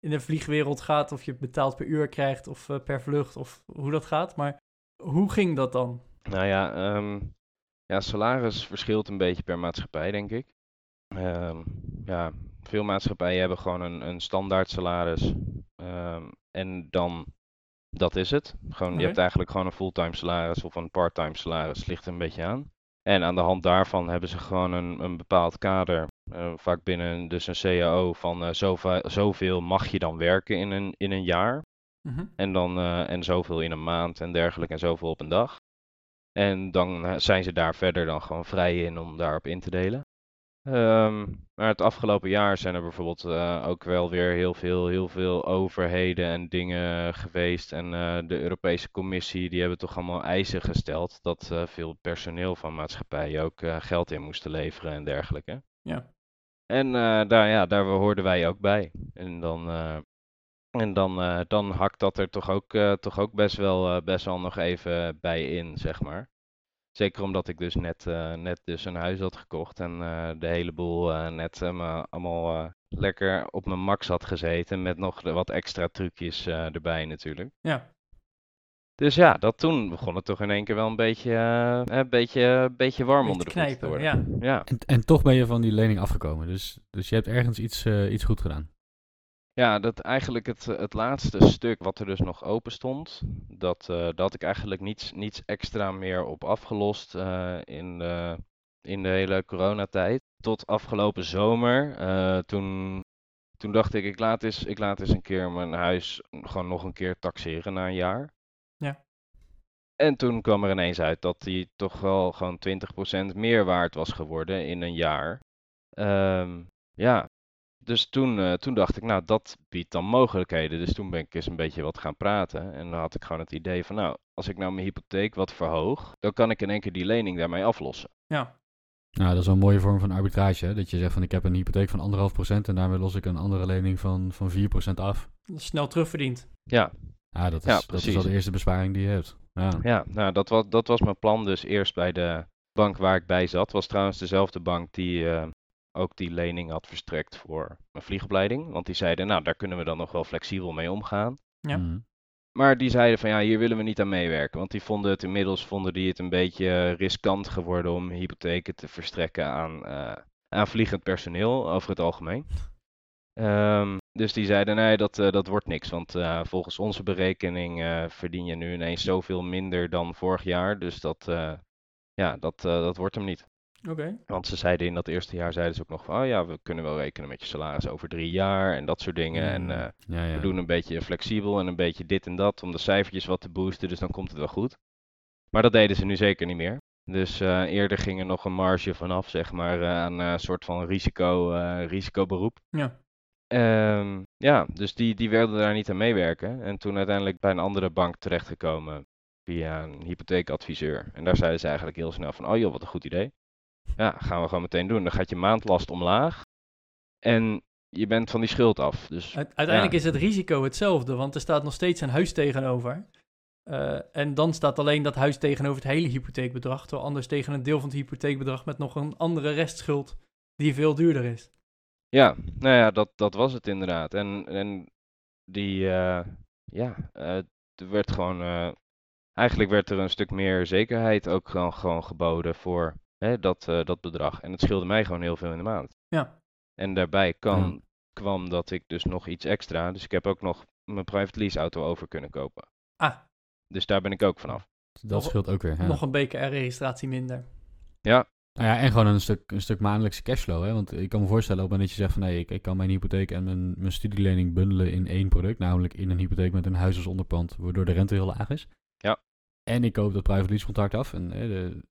in de vliegwereld gaat. Of je betaald per uur krijgt of eh, per vlucht. Of hoe dat gaat. Maar hoe ging dat dan? Nou ja, ehm, ja, salaris verschilt een beetje per maatschappij, denk ik. Ehm, ja, veel maatschappijen hebben gewoon een, een standaard salaris. Ehm, en dan, dat is het. Gewoon. Je hebt eigenlijk gewoon een fulltime salaris of een parttime salaris, ligt er een beetje aan. En aan de hand daarvan hebben ze gewoon een, een bepaald kader, eh, vaak binnen dus een CAO, van eh, zoveel, zoveel mag je dan werken in een, in een jaar. Mhm. En dan eh, en zoveel in een maand en dergelijke en zoveel op een dag. En dan zijn ze daar verder dan gewoon vrij in om daarop in te delen. Ehm, maar het afgelopen jaar zijn er bijvoorbeeld eh, ook wel weer heel veel, heel veel overheden en dingen geweest. En eh, de Europese Commissie die hebben toch allemaal eisen gesteld dat eh, veel personeel van maatschappijen ook geld in moesten leveren en dergelijke. Ja. En daar, ja, daar hoorden wij ook bij. En dan, en dan, dan hakt dat er toch ook, toch ook best, wel, best wel nog even bij in, zeg maar. Zeker omdat ik dus net, eh, net dus een huis had gekocht en eh, de hele boel eh, net eh, me allemaal lekker op mijn max had gezeten. Met nog wat extra trucjes eh, erbij natuurlijk. Ja. Dus ja, dat toen begon het toch in één keer wel een beetje, een beetje, een beetje warm Beetje onder de voeten te knijpen, worden. ja. Ja. En, en toch ben je van die lening afgekomen. Dus, dus je hebt ergens iets, eh, iets goed gedaan. Ja, dat eigenlijk het, eh, het laatste stuk wat er dus nog open stond, dat, eh, dat had ik eigenlijk niets, niets extra meer op afgelost eh, in, de, in de hele coronatijd. Tot afgelopen zomer, toen, toen dacht ik, ik laat, eens, ik laat eens een keer mijn huis gewoon nog een keer taxeren na een jaar. Ja. En toen kwam er ineens uit dat die toch wel gewoon 20% meer waard was geworden in een jaar. Ehm, ja, dus toen, eh, toen dacht ik, nou, dat biedt dan mogelijkheden. Dus toen ben ik eens een beetje wat gaan praten. En dan had ik gewoon het idee van, nou, als ik nou mijn hypotheek wat verhoog, dan kan ik in één keer die lening daarmee aflossen. Ja. Nou, dat is wel een mooie vorm van arbitrage. Hè? Dat je zegt van ik heb een hypotheek van anderhalf procent en daarmee los ik een andere lening van, van 4% af. Snel terugverdiend. Ja, Ja, dat is, Ja, dat is wel de eerste besparing die je hebt. Ja. ja nou, dat was, dat was mijn plan dus eerst bij de bank waar ik bij zat. Was trouwens dezelfde bank die eh, ook die lening had verstrekt voor mijn vliegopleiding. Want die zeiden, nou, daar kunnen we dan nog wel flexibel mee omgaan. Ja. Mhm. Maar die zeiden van ja, hier willen we niet aan meewerken. Want die vonden het inmiddels vonden die het een beetje eh, riskant geworden om hypotheken te verstrekken aan, eh, aan vliegend personeel over het algemeen. Ehm, dus die zeiden nee, dat, eh, dat wordt niks. Want eh, volgens onze berekening eh, verdien je nu ineens zoveel minder dan vorig jaar. Dus dat, eh, ja, dat, eh, dat wordt hem niet. Oké. Want ze zeiden in dat eerste jaar zeiden ze ook nog van oh ja, we kunnen wel rekenen met je salaris over drie jaar en dat soort dingen. En Mm. eh, ja, ja. we doen een beetje flexibel en een beetje dit en dat om de cijfertjes wat te boosten, dus dan komt het wel goed. Maar dat deden ze nu zeker niet meer. Dus eh, eerder ging er nog een marge vanaf, zeg maar, eh, aan een soort van risico, eh, risicoberoep. Ja. Ehm, ja, dus die, die wilden daar niet aan meewerken. En toen uiteindelijk bij een andere bank terechtgekomen via een hypotheekadviseur. En daar zeiden ze eigenlijk heel snel van, oh joh, wat een goed idee. Ja, gaan we gewoon meteen doen. Dan gaat je maandlast omlaag. En je bent van die schuld af. Dus Uite- Uiteindelijk Ja. is het risico hetzelfde, want er staat nog steeds een huis tegenover. Eh, en dan staat alleen dat huis tegenover het hele hypotheekbedrag, terwijl anders tegen een deel van het hypotheekbedrag met nog een andere restschuld die veel duurder is. Ja, nou ja, dat, dat was het inderdaad. En, en die, eh, ja, er werd gewoon, eh, eigenlijk werd er een stuk meer zekerheid ook gewoon, gewoon geboden voor hè, dat, eh, dat bedrag. En het scheelde mij gewoon heel veel in de maand. Ja. En daarbij kan, Ja. kwam dat ik dus nog iets extra, dus ik heb ook nog mijn private lease auto over kunnen kopen. Ah, Dus daar ben ik ook vanaf. Dat Nog- scheelt ook weer. Ja. nog een BKR-registratie minder. Ja, Nou ja, en gewoon een stuk, een stuk maandelijkse cashflow. Hè? Want ik kan me voorstellen op het moment dat je zegt van nee, ik, ik kan mijn hypotheek en mijn, mijn studielening bundelen in één product. Namelijk in een hypotheek met een huis als onderpand, waardoor de rente heel laag is. Ja. En ik koop dat private lease contract af. En hè, de,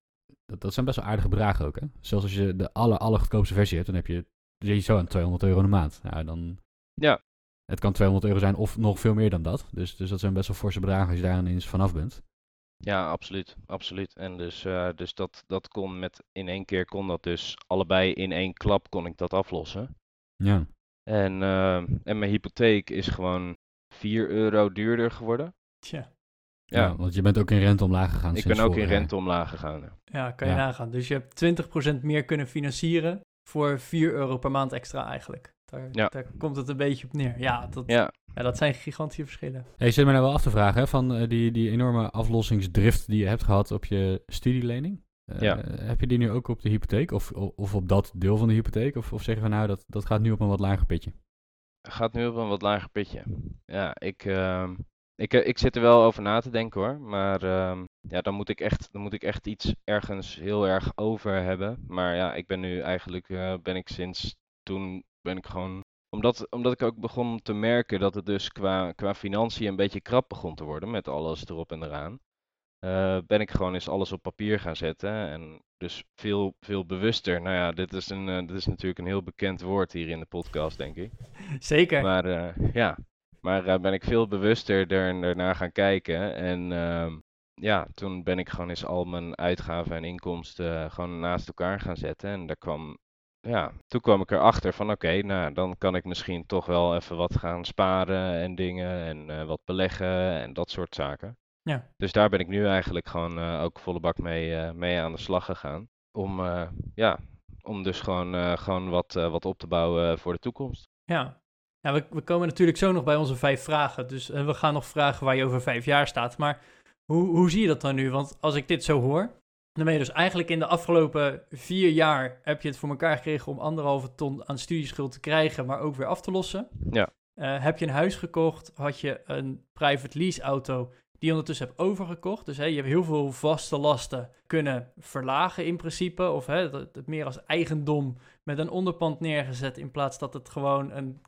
dat, dat zijn best wel aardige bedragen ook. Hè? Zelfs als je de aller, allergoedkoopste versie hebt, dan heb je, je zo aan 200 euro in de maand. Ja, dan... Ja. Het kan 200 euro zijn of nog veel meer dan dat. Dus, dus dat zijn best wel forse bedragen als je daar ineens vanaf bent. Ja, absoluut, absoluut. En dus, eh, dus dat, dat kon met, in één keer kon dat dus allebei in één klap kon ik dat aflossen. Ja. En, eh, en mijn hypotheek is gewoon 4 euro duurder geworden. Tja, Ja. Ja, want je bent ook in rente omlaag gegaan. ik sinds ben ook in rente omlaag gegaan. ja. ja, kan je Ja. nagaan. Dus je hebt 20% meer kunnen financieren voor 4 euro per maand extra eigenlijk. Daar, Ja. daar komt het een beetje op neer. Ja, dat, Ja, ja, dat zijn gigantische verschillen. Hey, je zit me nou wel af te vragen hè, van eh, die, die enorme aflossingsdrift die je hebt gehad op je studielening. Eh, Ja. Heb je die nu ook op de hypotheek of, of op dat deel van de hypotheek? Of, of zeggen we nou dat, dat gaat nu op een wat lager pitje? gaat nu op een wat lager pitje. Ja, ik, ehm, ik, eh, ik zit er wel over na te denken hoor. Maar ehm, ja, dan moet ik echt, dan moet ik echt iets ergens heel erg over hebben. Maar ja, ik ben nu eigenlijk, eh, ben ik sinds toen, ben ik gewoon omdat, omdat ik ook begon te merken dat het dus qua, qua financiën een beetje krap begon te worden met alles erop en eraan. eh, ben ik gewoon eens alles op papier gaan zetten. En dus veel, veel bewuster. Nou ja, dit is, een, dit is natuurlijk een heel bekend woord hier in de podcast, denk ik. Zeker. Maar ja, maar eh, ben ik veel bewuster er, ernaar gaan kijken. En ehm, ja, toen ben ik gewoon eens al mijn uitgaven en inkomsten eh, gewoon naast elkaar gaan zetten. En daar kwam, ja, toen kwam ik erachter van oké, nou dan kan ik misschien toch wel even wat gaan sparen en dingen en eh, wat beleggen en dat soort zaken. Ja. Dus daar ben ik nu eigenlijk gewoon ook volle bak mee, mee aan de slag gegaan. Om, ja, om dus gewoon, gewoon wat, wat op te bouwen voor de toekomst. Ja. Ja, we, we komen natuurlijk zo nog bij onze vijf vragen. Dus en we gaan nog vragen waar je over vijf jaar staat. Maar hoe, hoe zie je dat dan nu? Want als ik dit zo hoor, dan ben je dus eigenlijk in de afgelopen vier jaar heb je het voor elkaar gekregen om anderhalve ton aan studieschuld te krijgen, maar ook weer af te lossen. Ja. Eh, heb je een huis gekocht, had je een private lease auto die je ondertussen hebt overgekocht. Dus hè, je hebt heel veel vaste lasten kunnen verlagen in principe. Of hè, het meer als eigendom met een onderpand neergezet in plaats dat het gewoon een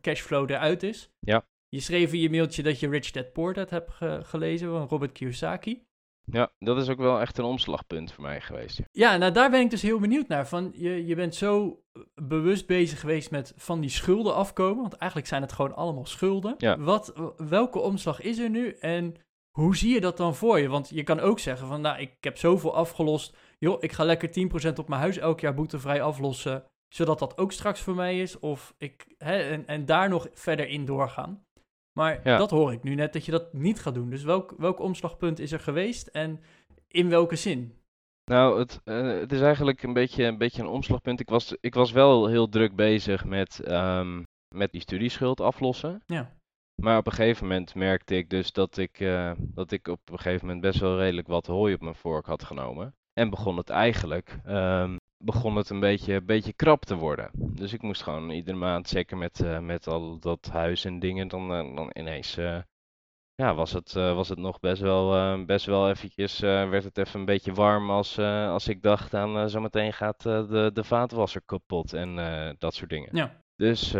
cashflow eruit is. Ja. Je schreef in je mailtje dat je Rich Dad Poor Dad hebt ge- gelezen van Robert Kiyosaki. Ja, dat is ook wel echt een omslagpunt voor mij geweest. ja. Ja, nou daar ben ik dus heel benieuwd naar. Van, je, je bent zo bewust bezig geweest met van die schulden afkomen. Want eigenlijk zijn het gewoon allemaal schulden. Ja. Wat, welke omslag is er nu en hoe zie je dat dan voor je? Want je kan ook zeggen van, nou, ik heb zoveel afgelost. Joh, ik ga lekker 10% op mijn huis elk jaar boetevrij aflossen. Zodat dat ook straks voor mij is. Of ik, hè, en, en daar nog verder in doorgaan. Maar Ja. dat hoor ik nu net dat je dat niet gaat doen. Dus welk, welk omslagpunt is er geweest en in welke zin? Nou, het, eh, het is eigenlijk een beetje, een beetje een omslagpunt. Ik was, ik was wel heel druk bezig met, ehm, met die studieschuld aflossen. Ja. Maar op een gegeven moment merkte ik dus dat ik, eh, dat ik op een gegeven moment best wel redelijk wat hooi op mijn vork had genomen. En begon het eigenlijk, ehm, begon het een beetje, een beetje krap te worden. Dus ik moest gewoon iedere maand, zeker met, eh, met al dat huis en dingen, dan, eh, dan ineens eh, ja, was het, was het nog best wel, best wel eventjes, werd het even een beetje warm als, als ik dacht aan zometeen gaat de, de vaatwasser kapot en dat soort dingen. Ja. Dus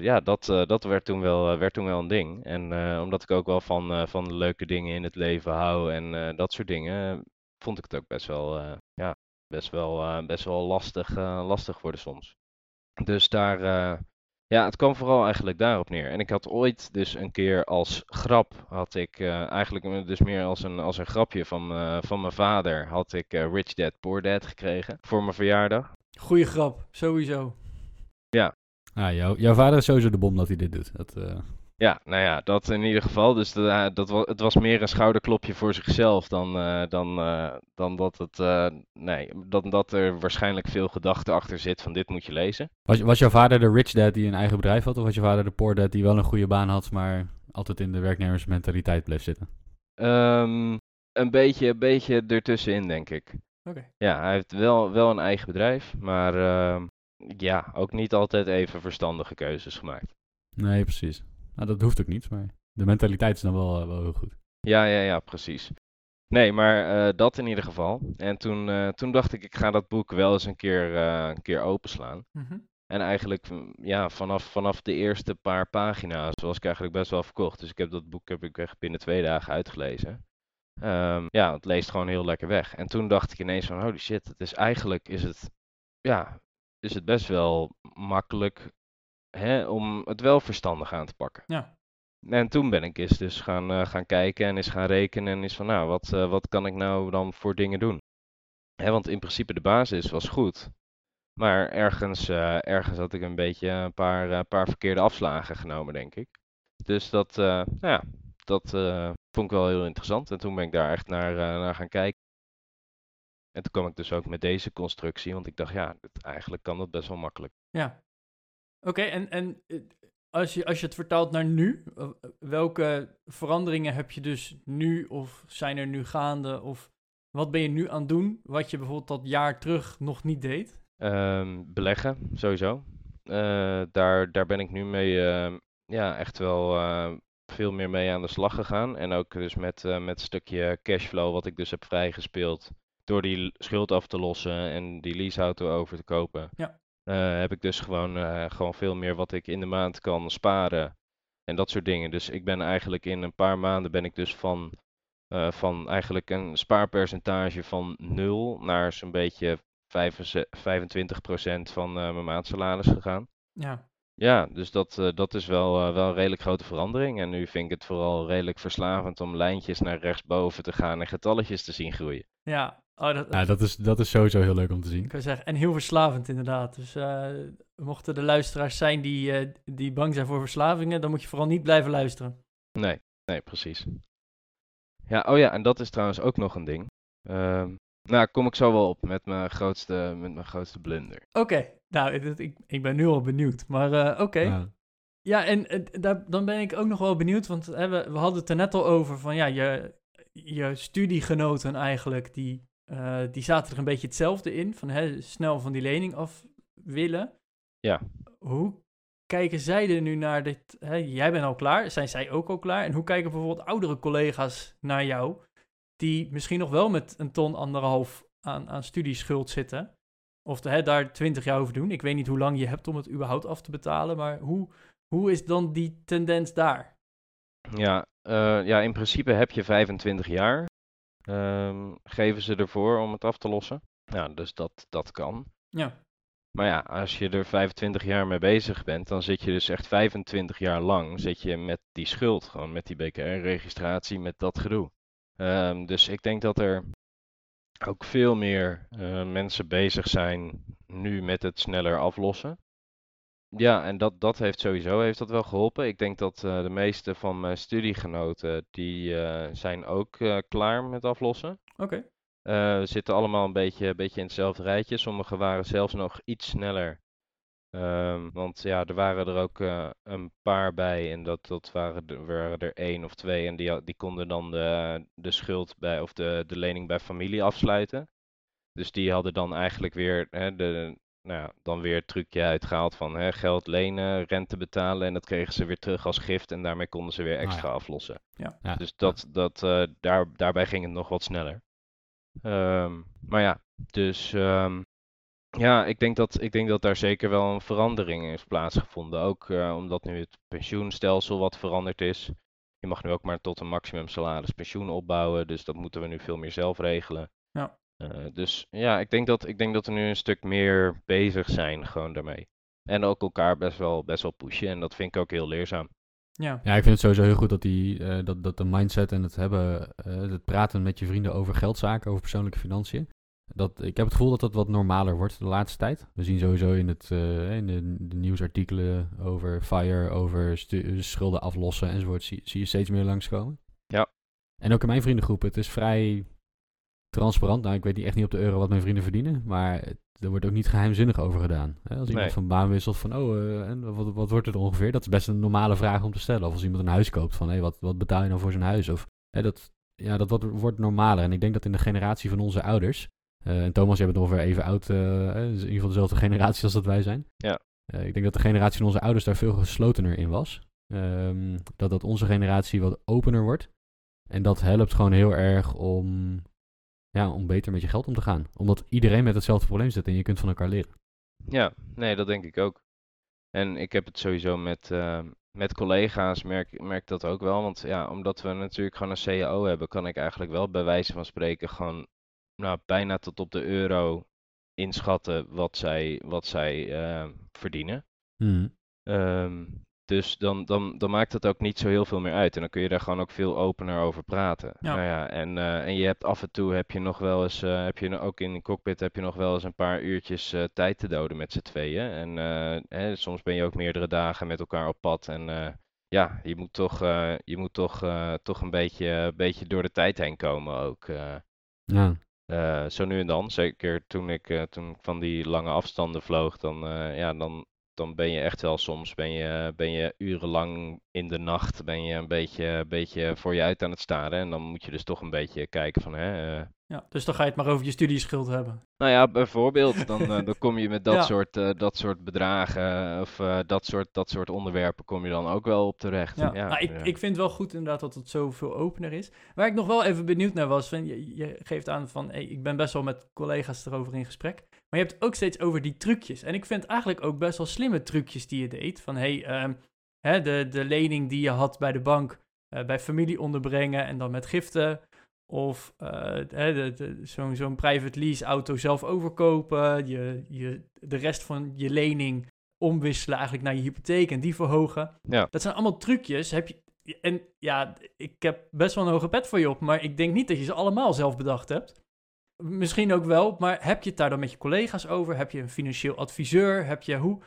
ja, dat, dat werd, toen wel, werd toen wel een ding. En omdat ik ook wel van, van leuke dingen in het leven hou en dat soort dingen, vond ik het ook best wel, best wel, eh, best wel lastig, eh, lastig worden soms. Dus daar, eh, ja, het kwam vooral eigenlijk daarop neer. En ik had ooit dus een keer als grap, had ik eh, eigenlijk dus meer als een, als een grapje van, eh, van mijn vader, had ik eh, Rich Dad Poor Dad gekregen voor mijn verjaardag. Goeie grap, sowieso. Ah, jou, jouw vader is sowieso de bom dat hij dit doet. Dat, eh, Ja, nou ja, dat in ieder geval. Dus de- eh, dat, wa- het was meer een schouderklopje voor zichzelf dan, eh, dan, eh, dan, dat het, eh, nee, dan dat er waarschijnlijk veel gedachte achter zit van dit moet je lezen. Was, was jouw vader de rich dad die een eigen bedrijf had? Of was je vader de poor dad die wel een goede baan had, maar altijd in de werknemersmentaliteit bleef zitten? Ehm, een beetje, een beetje ertussenin, denk ik. Oké. Ja, hij heeft wel, wel een eigen bedrijf, maar ehm, ja, ook niet altijd even verstandige keuzes gemaakt. Nee, precies. Nou, dat hoeft ook niet, maar de mentaliteit is dan wel, eh, wel heel goed. Ja, ja, ja, precies. Nee, maar eh, dat in ieder geval. En toen, eh, toen dacht ik, ik ga dat boek wel eens een keer, eh, een keer openslaan. Mhm. En eigenlijk, mm, ja, vanaf, vanaf de eerste paar pagina's was ik eigenlijk best wel verkocht. Dus ik heb dat boek heb ik echt binnen twee dagen uitgelezen. Ehm, ja, het leest gewoon heel lekker weg. En toen dacht ik ineens van, holy shit, het is eigenlijk, is het, ja, is het best wel makkelijk hè, om het wel verstandig aan te pakken. Ja. En toen ben ik eens dus gaan, eh, gaan kijken en eens gaan rekenen en is van, nou, wat, eh, wat kan ik nou dan voor dingen doen? Hè, want in principe de basis was goed. Maar ergens, eh, ergens had ik een beetje een paar, paar verkeerde afslagen genomen, denk ik. Dus dat, nou ja, dat vond ik wel heel interessant. En toen ben ik daar echt naar, naar gaan kijken. En toen kwam ik dus ook met deze constructie, want ik dacht, ja, dit- eigenlijk kan dat best wel makkelijk. Ja. Oké, en, en eh, als, je, als je het vertaalt naar nu, eh, welke veranderingen heb je dus nu of zijn er nu gaande? Of wat ben je nu aan het doen wat je bijvoorbeeld dat jaar terug nog niet deed? Ehm, beleggen, sowieso. Eh, daar, daar ben ik nu mee, ehm, ja, echt wel veel meer mee aan de slag gegaan. En ook dus met, met een stukje cashflow wat ik dus heb vrijgespeeld. Door die schuld af te lossen en die leaseauto over te kopen. Ja. Eh, heb ik dus gewoon, eh, gewoon veel meer wat ik in de maand kan sparen. En dat soort dingen. Dus ik ben eigenlijk in een paar maanden ben ik dus van, eh, van eigenlijk een spaarpercentage van 0 naar zo'n beetje 25% van mijn maandsalaris gegaan. Ja, Ja, dus dat, dat is wel, wel een redelijk grote verandering. En nu vind ik het vooral redelijk verslavend om lijntjes naar rechtsboven te gaan en getalletjes te zien groeien. ja. Oh, dat, Ja, dat is, dat is sowieso heel leuk om te zien. Ik zeggen, en heel verslavend inderdaad. Dus eh, mochten er luisteraars zijn die, eh, die bang zijn voor verslavingen, dan moet je vooral niet blijven luisteren. Nee, nee, precies. Ja, oh ja, en dat is trouwens ook nog een ding. Ehm, nou, kom ik zo wel op met mijn grootste, met mijn grootste blunder. Oké, nou, ik, ik ben nu al benieuwd. Maar eh, oké. Ja. Ja, en daar, dan ben ik ook nog wel benieuwd, want hè, we, we hadden het er net al over van ja, je, je studiegenoten eigenlijk, die, eh, die zaten er een beetje hetzelfde in, van hè, snel van die lening af willen. Ja. Hoe kijken zij er nu naar dit? Hè, jij bent al klaar, zijn zij ook al klaar? En hoe kijken bijvoorbeeld oudere collega's naar jou, die misschien nog wel met een ton anderhalf aan, aan studieschuld zitten? Of hè, daar twintig jaar over doen. Ik weet niet hoe lang je hebt om het überhaupt af te betalen, maar hoe, hoe is dan die tendens daar? Ja, eh, ja, in principe heb je 25 jaar. Ehm, geven ze ervoor om het af te lossen. Ja, dus dat, dat kan. Ja, Maar ja, als je er 25 jaar mee bezig bent, dan zit je dus echt 25 jaar lang zit je met die schuld, gewoon met die BKR-registratie, met dat gedoe. Ehm, dus ik denk dat er ook veel meer eh, mensen bezig zijn nu met het sneller aflossen. Ja, en dat, dat heeft sowieso heeft dat wel geholpen. Ik denk dat eh, de meeste van mijn studiegenoten, die eh, zijn ook eh, klaar met aflossen. oké. Eh, we zitten allemaal een beetje, een beetje in hetzelfde rijtje. Sommigen waren zelfs nog iets sneller. Ehm, want ja, er waren er ook eh, een paar bij en dat, dat waren, er, waren er één of twee en die, had- die konden dan de, de schuld bij, of de, de lening bij familie afsluiten. Dus die hadden dan eigenlijk weer, hè, de, nou ja, dan weer het trucje uitgehaald van hè, geld lenen, rente betalen en dat kregen ze weer terug als gift en daarmee konden ze weer Ah, ja. extra aflossen. Ja. Dus dat, dat, eh, daar, daarbij ging het nog wat sneller. Ehm, maar ja, dus ehm, ja, ik denk dat, ik denk dat daar zeker wel een verandering is plaatsgevonden. Ook eh, omdat nu het pensioenstelsel wat veranderd is. Je mag nu ook maar tot een maximum salaris pensioen opbouwen, dus dat moeten we nu veel meer zelf regelen. Ja. Eh, dus ja, ik denk dat, ik denk dat we nu een stuk meer bezig zijn gewoon daarmee. En ook elkaar best wel, best wel pushen en dat vind ik ook heel leerzaam. Ja, Ja, ik vind het sowieso heel goed dat, die, eh, dat, dat de mindset en het hebben, eh, het praten met je vrienden over geldzaken, over persoonlijke financiën, Dat, ik heb het gevoel dat dat wat normaler wordt de laatste tijd. We zien sowieso in, het, uh, in de, de, nieuwsartikelen over FIRE, over schulden aflossen enzovoort, zie, zie je steeds meer langskomen. Ja. En ook in mijn vriendengroep, het is vrij transparant. Nou, ik weet niet echt niet op de euro wat mijn vrienden verdienen, maar er wordt ook niet geheimzinnig over gedaan. Hè? Als iemand van baan wisselt van, oh, uh, en wat, wat wordt het ongeveer? Dat is best een normale vraag om te stellen. Of als iemand een huis koopt, van, hé, hey, wat, wat betaal je nou voor zijn huis? Of, hè, dat, ja, dat wordt, wordt normaler. En ik denk dat in de generatie van onze ouders, uh, en Thomas, jij bent ongeveer even oud, uh, in ieder geval dezelfde generatie als dat wij zijn. Ja. ik denk dat de generatie van onze ouders daar veel geslotener in was. Um, dat dat onze generatie wat opener wordt. En dat helpt gewoon heel erg om ja, om beter met je geld om te gaan. Omdat iedereen met hetzelfde probleem zit en je kunt van elkaar leren. Ja, nee, dat denk ik ook. En ik heb het sowieso met, uh, met collega's, merk, merk dat ook wel. Want ja, omdat we natuurlijk gewoon een CAO hebben, kan ik eigenlijk wel bij wijze van spreken gewoon nou, bijna tot op de euro inschatten wat zij, wat zij uh, verdienen. Hmm. Um, dus dan, dan, dan maakt het ook niet zo heel veel meer uit. En dan kun je daar gewoon ook veel opener over praten. Ja. Nou ja, en, uh, en je hebt af en toe heb je nog wel eens, uh, heb je ook in de cockpit heb je nog wel eens een paar uurtjes uh, tijd te doden met z'n tweeën. En hè, soms ben je ook meerdere dagen met elkaar op pad. En ja, je moet toch, je moet toch, toch een beetje, beetje door de tijd heen komen ook. ja. zo nu en dan, zeker toen ik, toen ik van die lange afstanden vloog, dan, ja, dan, dan ben je echt wel soms ben je, ben je urenlang in de nacht ben je een beetje, beetje voor je uit aan het staren. En dan moet je dus toch een beetje kijken van hè. Uh... ja, dus dan ga je het maar over je studieschuld hebben. Nou ja, bijvoorbeeld, dan, uh, dan kom je met dat, ja. soort, uh, dat soort bedragen of dat, soort, dat soort onderwerpen kom je dan ook wel op terecht. Ja, ja nou, ik, ik vind wel goed inderdaad dat het zoveel opener is. Waar ik nog wel even benieuwd naar was, van, je, je geeft aan van hey, ik ben best wel met collega's erover in gesprek. Maar je hebt het ook steeds over die trucjes. En ik vind eigenlijk ook best wel slimme trucjes die je deed. Van hey, um, hè, de, de lening die je had bij de bank uh, bij familie onderbrengen en dan met giften. Of uh, zo'n zo'n private lease auto zelf overkopen. Je, je, de rest van je lening omwisselen eigenlijk naar je hypotheek en die verhogen. Ja. Dat zijn allemaal trucjes. Heb je, en ja, ik heb best wel een hoge pet voor je op, maar ik denk niet dat je ze allemaal zelf bedacht hebt. Misschien ook wel, maar heb je het daar dan met je collega's over? Heb je een financieel adviseur? Heb je hoe?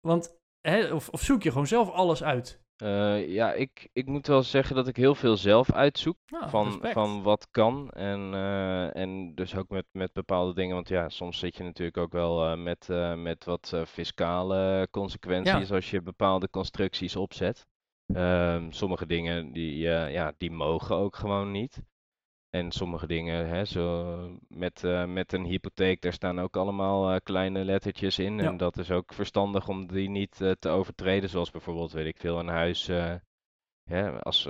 Want, hè, of, of zoek je gewoon zelf alles uit? Uh, ja, ik, ik moet wel zeggen dat ik heel veel zelf uitzoek nou, van, van wat kan. En, uh, en dus ook met, met bepaalde dingen. Want ja, soms zit je natuurlijk ook wel uh, met, met wat fiscale consequenties Ja. als je bepaalde constructies opzet. Um, sommige dingen die, ja, die mogen ook gewoon niet. En sommige dingen, hè, zo met, uh, met een hypotheek, daar staan ook allemaal uh, kleine lettertjes in. Ja. En dat is ook verstandig om die niet uh, te overtreden. Zoals bijvoorbeeld, weet ik veel, een huis. Ja, als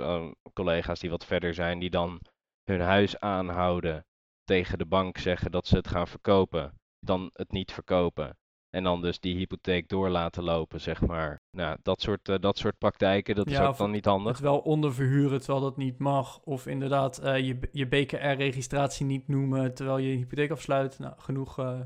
collega's die wat verder zijn, die dan hun huis aanhouden. Tegen de bank zeggen dat ze het gaan verkopen. Dan het niet verkopen. En dan dus die hypotheek door laten lopen, zeg maar. Nou, dat soort, uh, dat soort praktijken, dat Ja, is ook dan niet handig. Het wel onderverhuren terwijl dat niet mag. Of inderdaad eh, je, je BKR-registratie niet noemen terwijl je hypotheek afsluit. Nou, genoeg. eh,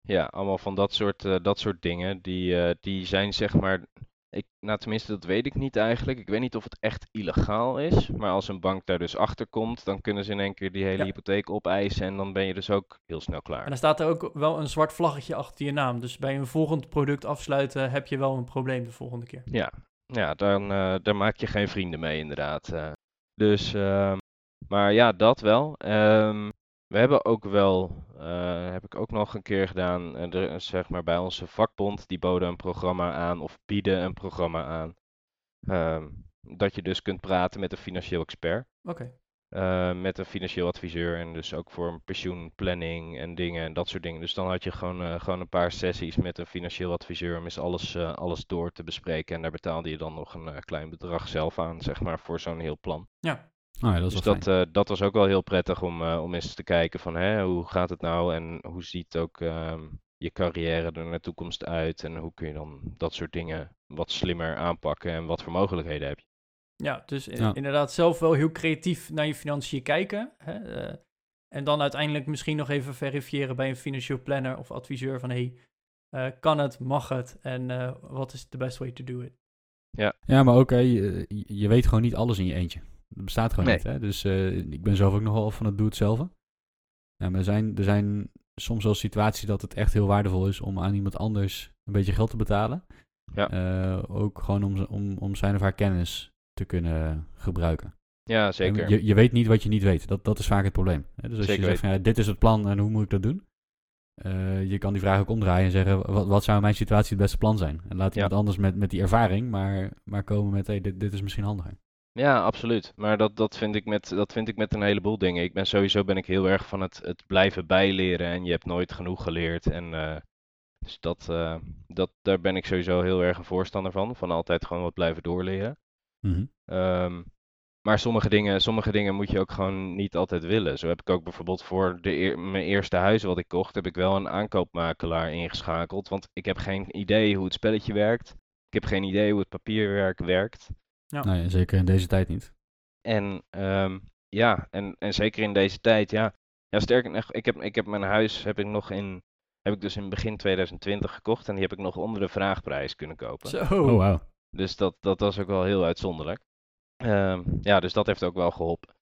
Ja, allemaal van dat soort, eh, dat soort dingen. Die, eh, die zijn zeg maar. Ik, nou, tenminste, dat weet ik niet eigenlijk. Ik weet niet of het echt illegaal is. Maar als een bank daar dus achter komt, dan kunnen ze in één keer die hele Ja. hypotheek opeisen. En dan ben je dus ook heel snel En klaar. dan staat er ook wel een zwart vlaggetje achter je naam. Dus bij een volgend product afsluiten heb je wel een probleem de volgende keer. Ja, ja dan, eh, daar maak je geen vrienden mee, inderdaad. eh. Dus, ehm, maar ja, dat wel. Ehm, we hebben ook wel, eh, heb ik ook nog een keer gedaan, eh, er, zeg maar bij onze vakbond, die boden een programma aan of bieden een programma aan. Ehm, dat je dus kunt praten met een financieel expert. Oké. eh, met een financieel adviseur en dus ook voor een pensioenplanning en dingen en dat soort dingen. Dus dan had je gewoon, eh, gewoon een paar sessies met een financieel adviseur om eens alles, eh, alles door te bespreken. En daar betaalde je dan nog een eh, klein bedrag zelf aan, zeg maar, voor zo'n heel plan. Ja. Oh, ja, dat is Dus dat, eh, dat was ook wel heel prettig om, eh, om eens te kijken van hè, hoe gaat het nou en hoe ziet ook ehm, je carrière er naar de toekomst uit en hoe kun je dan dat soort dingen wat slimmer aanpakken en wat voor mogelijkheden heb je. Ja, dus in- Ja. inderdaad zelf wel heel creatief naar je financiën kijken. Hè? eh, en dan uiteindelijk misschien nog even verifiëren bij een financieel planner of adviseur van hey, eh, kan het, mag het en eh, wat is the best way to do it? Ja, maar ook, hè, je, je weet gewoon niet alles in je eentje. Dat bestaat gewoon Nee. niet, hè. Dus eh, ik ben zelf ook nog wel van het doe-het-zelf. Ja, maar er zijn, er zijn soms wel situaties dat het echt heel waardevol is om aan iemand anders een beetje geld te betalen. Ja. Eh, ook gewoon om, om, om zijn of haar kennis te kunnen gebruiken. Ja, zeker. Je, je weet niet wat je niet weet. Dat, dat is vaak het probleem. Hè? Dus als Zeker je zegt, van, ja, dit is het plan en hoe moet ik dat doen? Eh, je kan die vraag ook omdraaien en zeggen, wat, wat zou in mijn situatie het beste plan zijn? En laat Ja. iemand anders met, met die ervaring maar, maar komen met, hey, dit, dit is misschien handiger. Ja, absoluut. Maar dat, dat, vind ik met, dat vind ik met een heleboel dingen. Ik ben sowieso ben ik heel erg van het, het blijven bijleren en je hebt nooit genoeg geleerd. En eh, dus dat, eh, dat, daar ben ik sowieso heel erg een voorstander van. Van altijd gewoon wat blijven doorleren. Mhm. Ehm, maar sommige dingen, sommige dingen moet je ook gewoon niet altijd willen. Zo heb ik ook bijvoorbeeld voor de eer- mijn eerste huis wat ik kocht, heb ik wel een aankoopmakelaar ingeschakeld. Want ik heb geen idee hoe het spelletje werkt. Ik heb geen idee hoe het papierwerk werkt. Ja. Nou ja, zeker in deze tijd niet. En ehm, ja, en, en zeker in deze tijd, ja. Ja, sterker nog, ik heb, ik heb mijn huis heb ik nog in, heb ik dus in begin 2020 gekocht en die heb ik nog onder de vraagprijs kunnen kopen. Zo. Oh, wauw. Dus dat, dat was ook wel heel uitzonderlijk. Ehm, ja, dus dat heeft ook wel geholpen.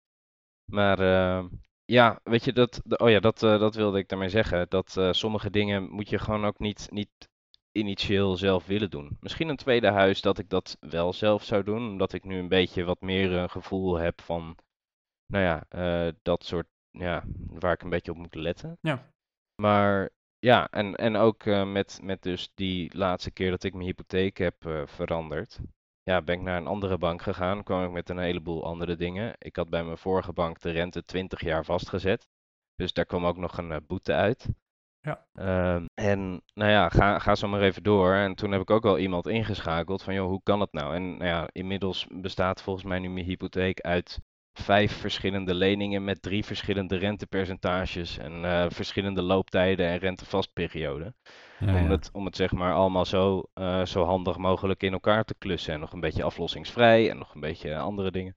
Maar ehm, ja, weet je, dat, oh ja, dat, eh, dat wilde ik daarmee zeggen. Dat eh, sommige dingen moet je gewoon ook niet, niet initieel zelf willen doen. Misschien een tweede huis dat ik dat wel zelf zou doen, omdat ik nu een beetje wat meer een gevoel heb van, nou ja, eh, dat soort, ja, waar ik een beetje op moet letten. Ja. Maar ja, en, en ook eh, met, met dus die laatste keer dat ik mijn hypotheek heb eh, veranderd. Ja, ben ik naar een andere bank gegaan, kwam ik met een heleboel andere dingen. Ik had bij mijn vorige bank de rente 20 jaar vastgezet. Dus daar kwam ook nog een boete uit. Ja. Ehm, en nou ja, ga, ga zo maar even door. En toen heb ik ook wel iemand ingeschakeld van, joh, hoe kan het nou? En nou ja, inmiddels bestaat volgens mij nu mijn hypotheek uit vijf verschillende leningen met drie verschillende rentepercentages en eh, verschillende looptijden en rentevastperioden. Ja, Om het, om het zeg maar allemaal zo, eh, zo handig mogelijk in elkaar te klussen. En nog een beetje aflossingsvrij en nog een beetje andere dingen.